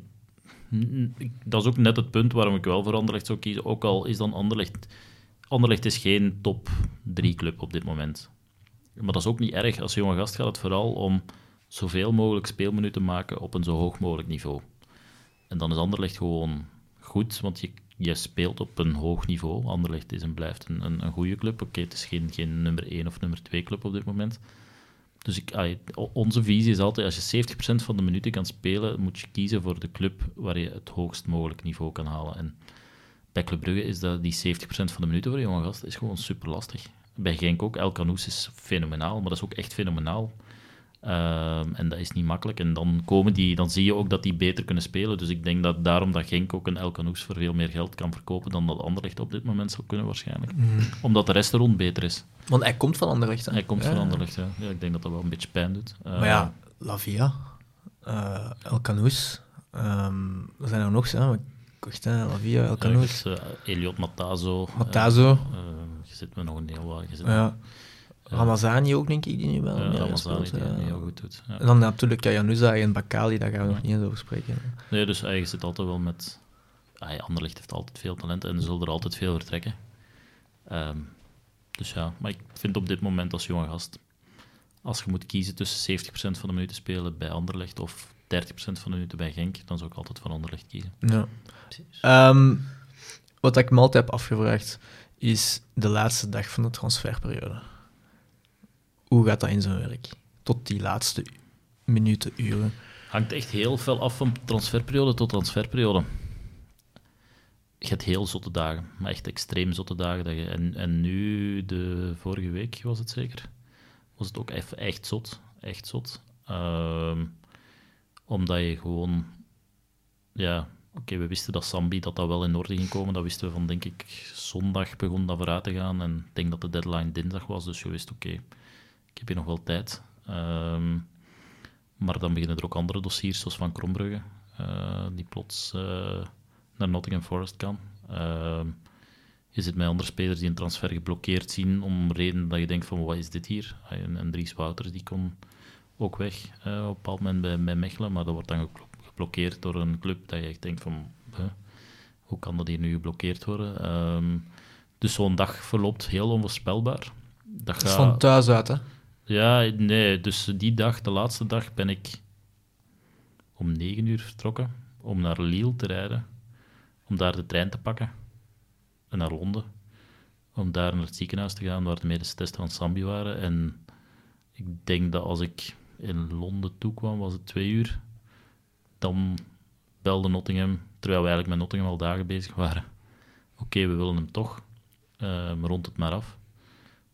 Dat is ook net het punt waarom ik wel voor Anderlecht zou kiezen. Ook al is dan Anderlecht... Anderlecht is geen top 3 club op dit moment. Maar dat is ook niet erg. Als jonge gast gaat het vooral om zoveel mogelijk speelminuten te maken op een zo hoog mogelijk niveau. En dan is Anderlecht gewoon goed, want je, je speelt op een hoog niveau. Anderlecht is en blijft een, een, goede club. Oké, het is geen, nummer 1 of nummer 2 club op dit moment. Dus ik, onze visie is altijd, als je 70% van de minuten kan spelen, moet je kiezen voor de club waar je het hoogst mogelijk niveau kan halen. En bij Club Brugge is dat die 70% van de minuten voor een jonge gast is gewoon super lastig. Bij Genk ook, El Canoes is fenomenaal, maar dat is ook echt fenomenaal. Uh, en dat is niet makkelijk. En dan, komen die, dan zie je ook dat die beter kunnen spelen. Dus ik denk dat daarom dat Genk ook een El Canoes voor veel meer geld kan verkopen dan dat Anderlecht op dit moment zou kunnen waarschijnlijk. Mm. Omdat de rest er rond beter is. Want hij komt van Anderlecht, hè? Hij komt ja. van Anderlecht, ja. ja. Ik denk dat dat wel een beetje pijn doet. Uh, maar ja, La Via, uh, El Canoes, um, er zijn er nog, hè? Kocht, hè? La Via, El Canoes. Ja, Eliot Matazo. Matazo. je zit met nog een heel wat. Ja. Ramazani ook, denk ik, die nu wel. Ja, Ramazani die het heel goed doet. En dan natuurlijk Januza en Bakali, daar gaan we nog niet eens over spreken. Nee, dus eigenlijk zit altijd wel met... Ah, Anderlecht heeft altijd veel talent en er zullen er altijd veel vertrekken. Um, dus ja, maar ik vind op dit moment als jonge gast, als je moet kiezen tussen 70% van de minuten spelen bij Anderlecht of 30% van de minuten bij Genk, dan zou ik altijd voor Anderlecht kiezen. Ja. Um, wat ik me altijd heb afgevraagd, is de laatste dag van de transferperiode hoe gaat dat in zijn werk? Tot die laatste minuten, uren. hangt echt heel veel af van transferperiode tot transferperiode. Je hebt heel zotte dagen, maar echt extreem zotte dagen. Dat je, en, en nu, de vorige week was het zeker, was het ook even echt zot. Echt zot. Ehm, omdat je gewoon... Ja, oké, we wisten dat Sambi dat dat wel in orde ging komen. Dat wisten we van, denk ik, zondag begon dat vooruit te gaan. En ik denk dat de deadline dinsdag was, dus je wist, oké, ik heb hier nog wel tijd. Ehm, maar dan beginnen er ook andere dossiers, zoals van Krombrugge, eh, die plots uh, naar Nottingham Forest kan. Ehm, je zit met andere spelers die een transfer geblokkeerd zien om reden dat je denkt van wat is dit hier? En, en Dries Wouters die kon ook weg uh, op een bepaald moment bij, bij Mechelen, maar dat wordt dan geblokkeerd door een club dat je echt denkt van hoe kan dat hier nu geblokkeerd worden? Ehm, dus zo'n dag verloopt heel onvoorspelbaar. Dat, is van thuis uit, hè? Ja, nee, dus die dag, de laatste dag, ben ik om negen uur vertrokken om naar Lille te rijden, om daar de trein te pakken en naar Londen, om daar naar het ziekenhuis te gaan waar de medische testen van Sambi waren. En ik denk dat als ik in Londen toekwam, was het twee uur, dan belde Nottingham, terwijl we eigenlijk met Nottingham al dagen bezig waren. Oké, we willen hem toch, uh, rond het maar af.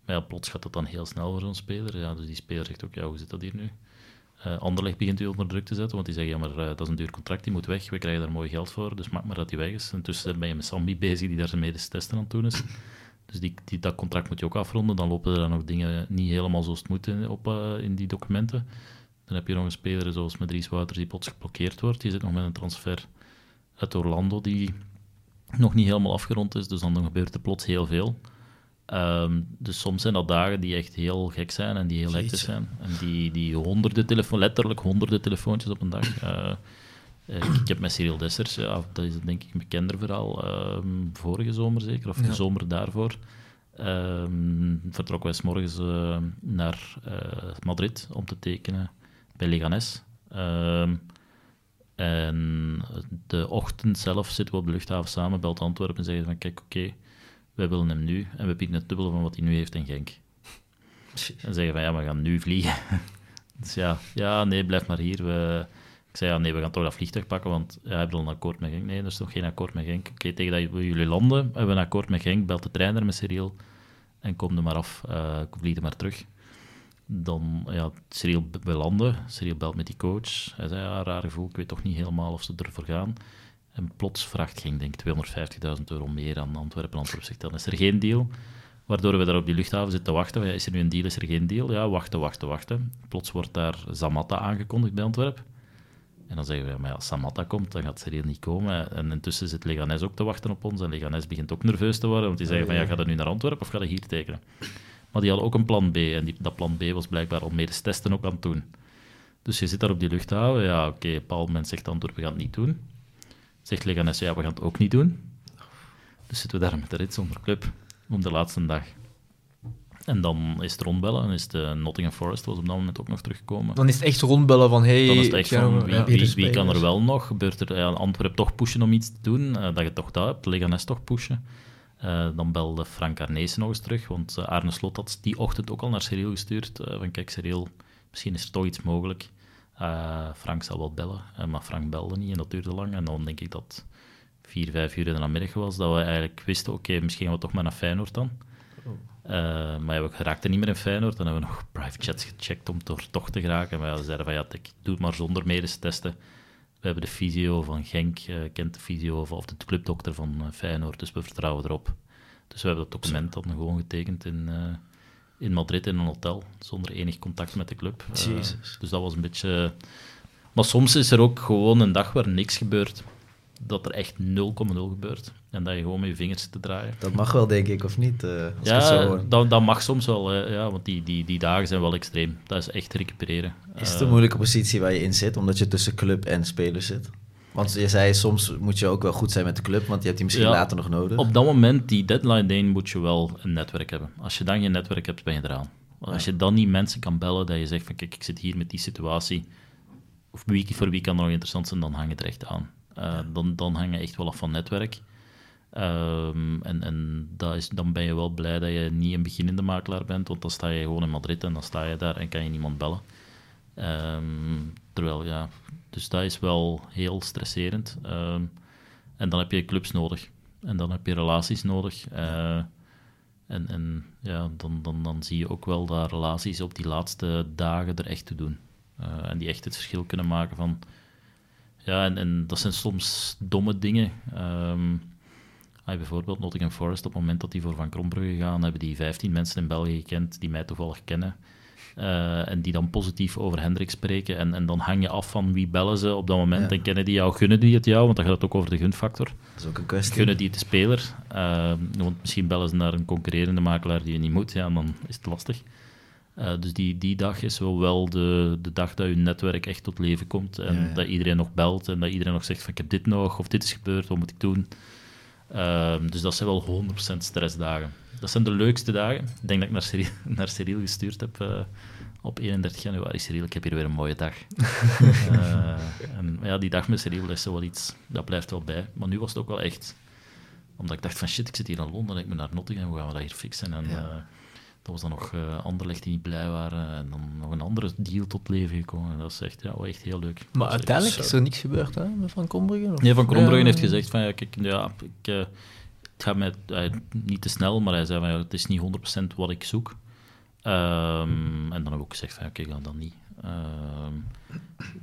Maar ja, plots gaat dat dan heel snel voor zo'n speler. Ja, dus die speler zegt ook, ja, hoe zit dat hier nu? Uh, Anderlecht begint u onder druk te zetten, want die zeggen, ja, maar uh, dat is een duur contract, die moet weg, we krijgen daar mooi geld voor, dus maak maar dat hij weg is. Intussen ben je met Sambi bezig, die daar zijn medische testen aan het doen is. Dus die, die, dat contract moet je ook afronden, dan lopen er dan nog dingen niet helemaal zoals het moet in, op, uh, in die documenten. Dan heb je nog een speler zoals met Dries Wouters die plots geblokkeerd wordt. Die zit nog met een transfer uit Orlando die nog niet helemaal afgerond is, dus dan gebeurt er plots heel veel. Um, dus soms zijn dat dagen die echt heel gek zijn en die heel hectisch zijn. En die, die honderden telefoon, letterlijk honderden telefoontjes op een dag. Uh, ik, heb met Cyril Dessers, ja, dat is denk ik een bekender verhaal, uh, vorige zomer zeker, of de zomer daarvoor. Um, vertrokken wij s morgens uh, naar Madrid om te tekenen bij Leganes. En de ochtend zelf zitten we op de luchthaven samen, belt Antwerpen en zeggen van kijk, oké, okay, wij willen hem nu en we bieden het dubbele van wat hij nu heeft in Genk. En zeggen van ja, we gaan nu vliegen. dus ja, ja, nee, blijf maar hier. We, ik zei ja, nee, we gaan toch dat vliegtuig pakken, want ja, hebben we een akkoord met Genk? Nee, er is nog geen akkoord met Genk. Oké, tegen dat jullie landen, hebben we een akkoord met Genk, belt de trainer met Cyril en kom er maar af, uh, vlieg er maar terug. Dan, ja, Cyril we landen, Cyril belt met die coach. Hij zei, ja, raar gevoel, ik weet toch niet helemaal of ze ervoor gaan. En plots vraagt ging denk 250.000 euro meer aan Antwerpen. Antwerpen zegt dan is er geen deal. Waardoor we daar op die luchthaven zitten te wachten. Ja, is er nu een deal, is er geen deal? Ja, wachten, wachten, wachten. Plots wordt daar Samatta aangekondigd bij Antwerpen. En dan zeggen we, maar ja, als Samatta komt, dan gaat Cyril niet komen. En intussen zit Leganes ook te wachten op ons. En Leganes begint ook nerveus te worden, want die zeggen van, ja, ga je nu naar Antwerpen of ga je hier tekenen? Maar die hadden ook een plan B. En die, dat plan B was blijkbaar al medisch testen ook aan het doen. Dus je zit daar op die luchthaven. Ja, oké, okay, Paul men zegt Antwerpen, we gaan het niet doen. Zegt Leganes, ja, we gaan het ook niet doen. Dus zitten we daar met de rit zonder club op de laatste dag. En dan is het rondbellen en is de Nottingham Forest was op dat moment ook nog teruggekomen. Dan is het echt rondbellen van hey, dan is het echt van wie, wie, wie, kan er wel nog? Gebeurt er ja, Antwerpen toch pushen om iets te doen? Uh, dat je toch dat hebt, Leganes toch pushen. Uh, dan belde Frank Arnezen nog eens terug, want Arne Slot had die ochtend ook al naar Cyril gestuurd. van kijk Cyril, misschien is er toch iets mogelijk. Uh, Frank zal wel bellen, uh, maar Frank belde niet en dat duurde lang. En dan denk ik dat vier, vijf uur in de namiddag was, dat we eigenlijk wisten, oké, okay, misschien gaan we toch maar naar Feyenoord dan. Oh. Uh, maar ja, we raakten niet meer in Feyenoord. Dan hebben we nog private chats gecheckt om er toch te geraken. Maar we zeiden van, ja, ik doe het maar zonder medisch testen. We hebben de fysio van Genk, kent de fysio of de clubdokter van Feyenoord, dus we vertrouwen erop. Dus we hebben dat document dan gewoon getekend in in Madrid in een hotel, zonder enig contact met de club. Uh, dus dat was een beetje... Maar soms is er ook gewoon een dag waar niks gebeurt. Dat er echt 0,0 gebeurt. En dat je gewoon met je vingers zit te draaien. Dat mag wel, denk ik, of niet? Uh, ja, dat, dat mag soms wel. ja, want die, die, die dagen zijn wel extreem. Dat is echt recupereren. Is het een moeilijke positie waar je in zit, omdat je tussen club en speler zit? Want je zei, soms moet je ook wel goed zijn met de club, want je hebt die misschien later nog nodig. Op dat moment, die deadline day, moet je wel een netwerk hebben. Als je dan geen netwerk hebt, ben je eraan. Als je dan niet mensen kan bellen, dat je zegt van kijk, ik zit hier met die situatie, of wie, voor wie kan nog interessant zijn, dan hang je er echt aan. Uh, dan, dan hang je echt wel af van netwerk. Um, en en dat is, dan ben je wel blij dat je niet een beginnende makelaar bent, want dan sta je gewoon in Madrid en dan sta je daar en kan je niemand bellen. Um, terwijl, ja, Dus dat is wel heel stresserend. Ehm, en dan heb je clubs nodig. En dan heb je relaties nodig. Eh, en en ja, dan, dan, dan zie je ook wel dat relaties op die laatste dagen er echt te doen. Eh, en die echt het verschil kunnen maken van... Ja, en, en dat zijn soms domme dingen. Ehm, ah, bijvoorbeeld Nottingham Forest, op het moment dat die voor Van Krombrugge gaan, hebben die 15 mensen in België gekend die mij toevallig kennen. Eh, en die dan positief over Hendrik spreken. En, en dan hang je af van wie bellen ze op dat moment. Ja. En kennen die jou, gunnen die het jou? Want dan gaat het ook over de gunfactor. Dat is ook een kwestie. Gunnen die het de speler? Eh, want misschien bellen ze naar een concurrerende makelaar die je niet moet. Ja, en dan is het lastig. Eh, dus die, die dag is wel, wel de, de dag dat je netwerk echt tot leven komt. En Ja, ja. dat iedereen nog belt en dat iedereen nog zegt van ik heb dit nog, of dit is gebeurd, wat moet ik doen? Dus dat zijn wel 100% stressdagen. Dat zijn de leukste dagen. Ik denk dat ik naar Cyril, naar Cyril gestuurd heb eh, op 31 januari. Cyril, ik heb hier weer een mooie dag. Eh, en ja, die dag met Cyril is zo wel iets, dat blijft wel bij. Maar nu was het ook wel echt, omdat ik dacht van shit, ik zit hier in Londen en ik moet naar Nottingham, hoe gaan we dat hier fixen? En Ja. eh, dat was dan nog eh Anderlecht die niet blij waren en dan nog een andere deal tot leven gekomen. En dat is echt, ja, wel echt heel leuk. Maar uiteindelijk is er niks gebeurd hè, met Van Kombrugge? of? Nee, Van Krombruggen Ja. heeft gezegd van ja, kijk, ja, ik, eh, het gaat mij eh, niet te snel, maar hij zei van ja, het is niet 100% wat ik zoek. Ehm, en dan heb ik ook gezegd van ja, kijk, dan, dan niet. Ehm,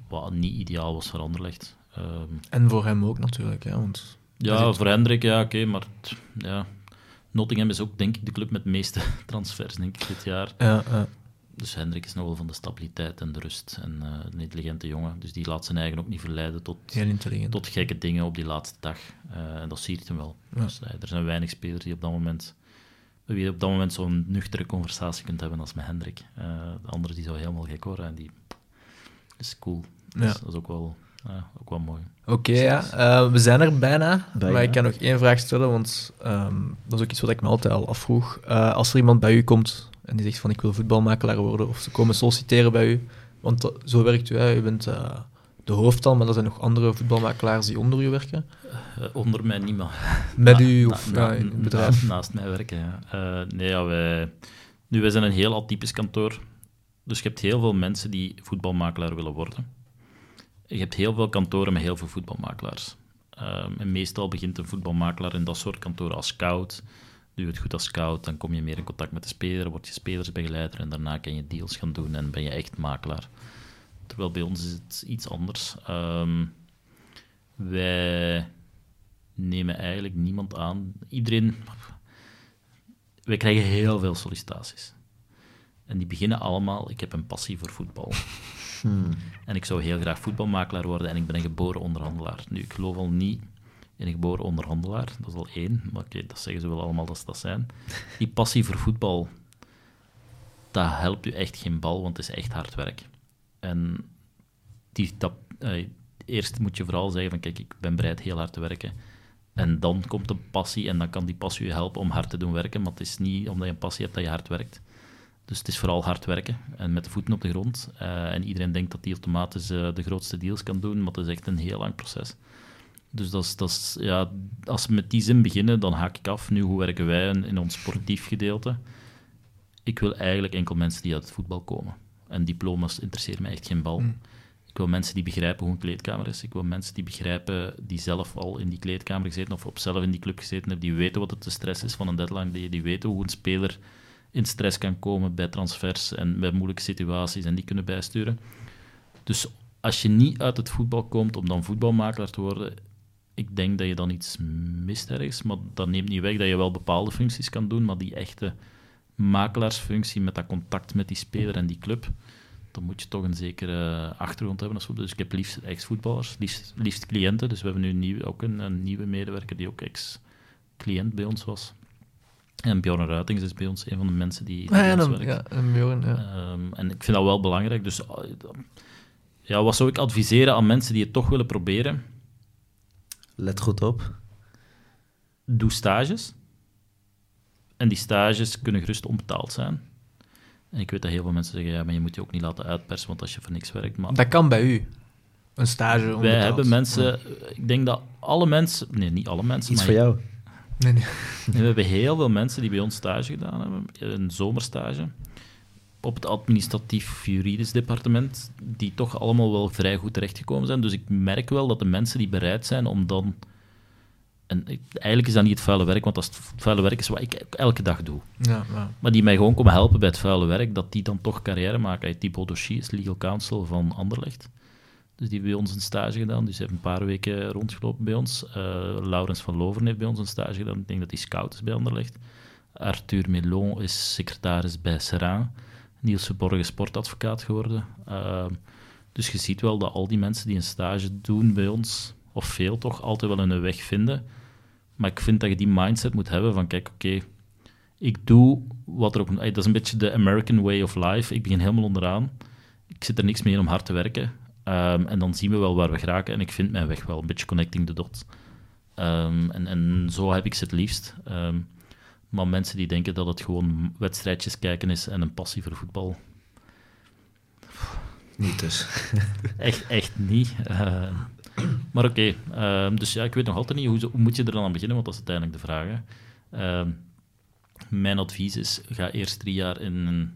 wat niet ideaal was voor Anderlecht. Ehm, En voor hem ook natuurlijk, hè, want... Ja, voor Hendrik, ja, oké, maar ja. Nottingham is ook denk ik de club met de meeste transfers, denk ik, dit jaar. Ja, ja. Dus Hendrik is nog wel van de stabiliteit en de rust en eh, een intelligente jongen. Dus die laat zijn eigen ook niet verleiden tot, tot gekke dingen op die laatste dag. Eh, en dat siert hem wel. Ja. Dus, eh, er zijn weinig spelers die op dat moment, wie je op dat moment zo'n nuchtere conversatie kunt hebben als met Hendrik. Eh, de andere die zou helemaal gek worden en die is cool. Dus dat is ook wel, ja, ook wel mooi. Oké, ja. Eh, we zijn er bijna. Bijna. Maar ik kan nog één vraag stellen, want ehm, dat is ook iets wat ik me altijd al afvroeg. Eh, als er iemand bij u komt en die zegt van ik wil voetbalmakelaar worden, of ze komen solliciteren bij u, want dat- zo werkt u, hè. u bent eh, de hoofdtal, maar er zijn nog andere voetbalmakelaars die onder u werken. Onder mij niemand. Met Na- u of na- in het na- bedrijf. naast mij werken, ja. Eh, nee, ja, wij... Nu, wij zijn een heel atypisch kantoor. Dus je hebt heel veel mensen die voetbalmakelaar willen worden. Je hebt heel veel kantoren met heel veel voetbalmakelaars. Ehm, en meestal begint een voetbalmakelaar in dat soort kantoren als scout. Doe je het goed als scout, dan kom je meer in contact met de speler, word je spelersbegeleider en daarna kan je deals gaan doen en ben je echt makelaar. Terwijl bij ons is het iets anders. Ehm, wij nemen eigenlijk niemand aan. Iedereen. Wij krijgen heel veel sollicitaties. En die beginnen allemaal. Ik heb een passie voor voetbal. Hmm. En ik zou heel graag voetbalmakelaar worden en ik ben een geboren onderhandelaar. Nu, ik geloof al niet in een geboren onderhandelaar. Dat is al één, maar oké, dat zeggen ze wel allemaal dat ze dat zijn. Die passie voor voetbal, dat helpt u echt geen bal, want het is echt hard werk. En die, dat, eh, eerst moet je vooral zeggen van, kijk, ik ben bereid heel hard te werken. En dan komt de passie en dan kan die passie je helpen om hard te doen werken, maar het is niet omdat je een passie hebt dat je hard werkt. Dus het is vooral hard werken en met de voeten op de grond. Eh, en iedereen denkt dat die automatisch eh, de grootste deals kan doen, maar het is echt een heel lang proces. Dus dat is, dat is, ja, als we met die zin beginnen, dan haak ik af. Nu, hoe werken wij in, in ons sportief gedeelte? Ik wil eigenlijk enkel mensen die uit het voetbal komen. En diploma's interesseren mij echt geen bal. Mm. Ik wil mensen die begrijpen hoe een kleedkamer is. Ik wil mensen die begrijpen, die zelf al in die kleedkamer gezeten of op zelf in die club gezeten hebben, die weten wat het de stress is van een deadline, die, die weten hoe een speler in stress kan komen bij transfers en bij moeilijke situaties en die kunnen bijsturen. Dus als je niet uit het voetbal komt om dan voetbalmakelaar te worden, ik denk dat je dan iets mist ergens, maar dat neemt niet weg dat je wel bepaalde functies kan doen, maar die echte makelaarsfunctie met dat contact met die speler en die club, dan moet je toch een zekere achtergrond hebben als. Dus ik heb liefst ex-voetballers, liefst, liefst cliënten. Dus we hebben nu ook een, een nieuwe medewerker die ook ex-cliënt bij ons was. En Bjorn Ruitings is bij ons een van de mensen die, die Ah, ja, ons dan, werkt. ja, en Bjorn, ja. Ehm, en ik vind dat wel belangrijk. Dus uh, ja, wat zou ik adviseren aan mensen die het toch willen proberen? Let goed op. Doe stages. En die stages kunnen gerust onbetaald zijn. En ik weet dat heel veel mensen zeggen, ja, maar je moet je ook niet laten uitpersen, want als je voor niks werkt... Maar Dat kan bij u. Een stage wij onbetaald. hebben mensen... Ja. Ik denk dat alle mensen... Nee, niet alle mensen, Iets maar voor jou. Nee, nee. we hebben heel veel mensen die bij ons stage gedaan hebben. Een zomerstage. op het administratief-juridisch departement, die toch allemaal wel vrij goed terechtgekomen zijn. Dus ik merk wel dat de mensen die bereid zijn om dan... En eigenlijk is dat niet het vuile werk, want dat is het vuile werk is wat ik elke dag doe. Ja, ja. Maar die mij gewoon komen helpen bij het vuile werk, dat die dan toch carrière maken. Thibaut Dossier is legal counsel van Anderlecht. Dus die heeft bij ons een stage gedaan. Dus heeft een paar weken rondgelopen bij ons. Eh, Laurens van Loveren heeft bij ons een stage gedaan. Ik denk dat hij scout is bij Anderlecht. Arthur Melon is secretaris bij Serrain. Niels Verborgen sportadvocaat geworden. Ehm, dus je ziet wel dat al die mensen die een stage doen bij ons, of veel toch, altijd wel een weg vinden. Maar ik vind dat je die mindset moet hebben van, kijk, oké, ik doe wat er ook... Dat is een beetje de American way of life. Ik begin helemaal onderaan. Ik zit er niks meer om hard te werken. Ehm, en dan zien we wel waar we geraken. En ik vind mijn weg wel, een beetje connecting the dots. Ehm, en, en zo heb ik ze het liefst. Ehm, maar mensen die denken dat het gewoon wedstrijdjes kijken is en een passie voor voetbal, Niet dus. echt, echt niet. Maar oké, dus ja, ik weet nog altijd niet hoe, hoe moet je er dan aan beginnen, want dat is uiteindelijk de vraag. hè. Mijn advies is, ga eerst drie jaar in een,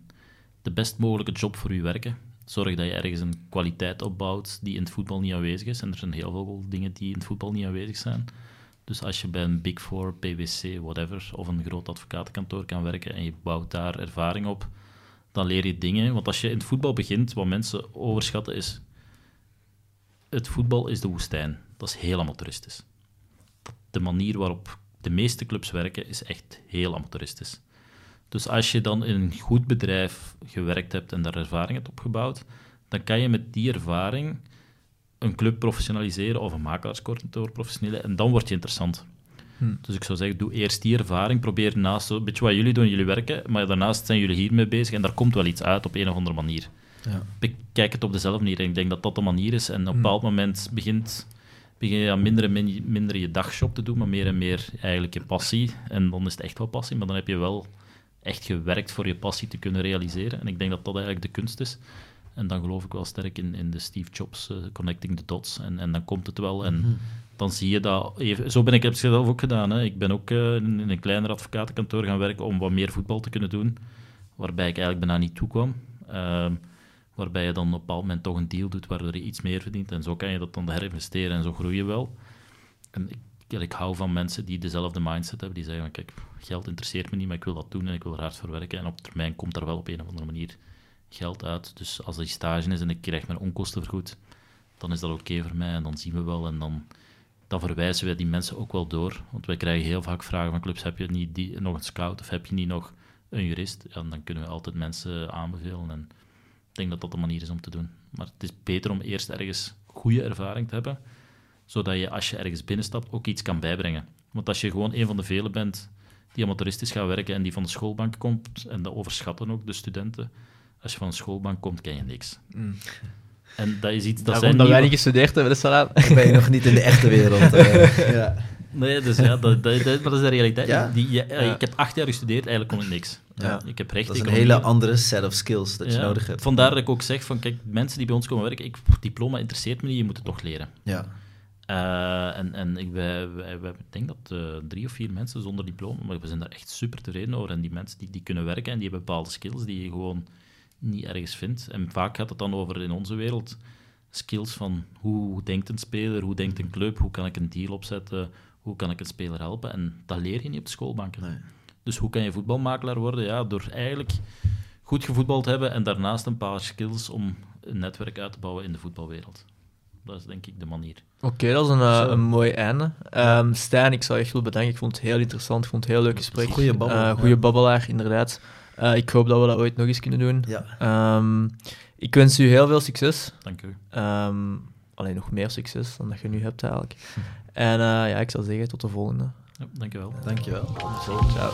de best mogelijke job voor je werken. Zorg dat je ergens een kwaliteit opbouwt die in het voetbal niet aanwezig is. En er zijn heel veel dingen die in het voetbal niet aanwezig zijn. Dus als je bij een Big Four, PwC, whatever, of een groot advocatenkantoor kan werken en je bouwt daar ervaring op, dan leer je dingen. Want als je in het voetbal begint, wat mensen overschatten is, het voetbal is de woestijn. Dat is heel amateuristisch. De manier waarop de meeste clubs werken is echt heel amateuristisch. Dus als je dan in een goed bedrijf gewerkt hebt en daar ervaring hebt opgebouwd, dan kan je met die ervaring een club professionaliseren of een makelaarskantoor professionaliseren en dan wordt je interessant. Hm. Dus ik zou zeggen, doe eerst die ervaring, probeer naast, een beetje wat jullie doen, jullie werken, maar daarnaast zijn jullie hiermee bezig en daar komt wel iets uit op een of andere manier Ja. bekijk het op dezelfde manier. En ik denk dat dat de manier is. En op een Mm. bepaald moment begint, begin je aan minder en min- minder je dagjob te doen, maar meer en meer eigenlijk je passie. En dan is het echt wel passie, maar dan heb je wel echt gewerkt voor je passie te kunnen realiseren. En ik denk dat dat eigenlijk de kunst is. En dan geloof ik wel sterk in, in de Steve Jobs eh, Connecting the Dots. En, en dan komt het wel. En dan zie je dat... Even, zo ben ik, heb het zelf ook gedaan. Hè. Ik ben ook eh, in in een kleiner advocatenkantoor gaan werken om wat meer voetbal te kunnen doen. Waarbij ik eigenlijk bijna niet toe kwam. Ehm, waarbij je dan op een bepaald moment toch een deal doet waardoor je iets meer verdient. En zo kan je dat dan herinvesteren en zo groei je wel. En ik, ik hou van mensen die dezelfde mindset hebben, die zeggen van kijk, geld interesseert me niet, maar ik wil dat doen en ik wil er hard voor werken. En op termijn komt er wel op een of andere manier geld uit. Dus als die stage is en ik krijg mijn onkosten vergoed, dan is dat oké voor mij en dan zien we wel. En dan, dan verwijzen wij die mensen ook wel door. Want wij krijgen heel vaak vragen van clubs, heb je niet die, nog een scout of heb je niet nog een jurist? En dan kunnen we altijd mensen aanbevelen. En ik denk dat dat de manier is om te doen. Maar het is beter om eerst ergens goede ervaring te hebben, zodat je als je ergens binnenstapt ook iets kan bijbrengen. Want als je gewoon een van de velen bent die amateuristisch gaat werken en die van de schoolbank komt, en dat overschatten ook de studenten, als je van de schoolbank komt, ken je niks. Mm. En dat is iets dat Daarom zijn dat wij nieuwe- niet gestudeerd hebben, dat is wel Dan ben je nog niet in de echte wereld. eh. ja. Nee, dus ja, dat, dat, dat, dat is de realiteit. Ja? Die, ja, Ja. Ik heb acht jaar gestudeerd, eigenlijk kon ik niks. Ja. Ik heb recht, Dat is een hele andere set of skills dat je Ja, nodig hebt. Vandaar dat ik ook zeg van, kijk, mensen die bij ons komen werken, ik, diploma interesseert me niet, je moet het toch leren. Ja. Eh, en en ik, wij, wij, wij- ik denk dat eh, drie of vier mensen zonder diploma, maar we zijn daar echt super tevreden over. En die mensen die, die kunnen werken en die hebben bepaalde skills die je gewoon niet ergens vindt. En vaak gaat het dan over in onze wereld skills van hoe denkt een speler, hoe denkt een club, hoe kan ik een deal opzetten, hoe kan ik een speler helpen. En dat leer je niet op de schoolbanken. Nee. Dus hoe kan je voetbalmakelaar worden? Ja, door eigenlijk goed gevoetbald te hebben en daarnaast een paar skills om een netwerk uit te bouwen in de voetbalwereld. Dat is denk ik de manier. Oké, dat is een, eh, Zo. een mooi einde. Ehm Stijn, ik zou je echt willen bedanken. Ik vond het heel interessant. Ik vond het heel leuk gesprek. Goeie babbel, Eh, goeie babbelaar, inderdaad. Eh, ik hoop dat we dat ooit nog eens kunnen doen. Ja. Ehm, ik wens u heel veel succes. Dank u. Ehm, alleen nog meer succes dan dat je nu hebt eigenlijk. En eh, ja, ik zou zeggen tot de volgende. Ja, dank u wel. Dankjewel. Ciao.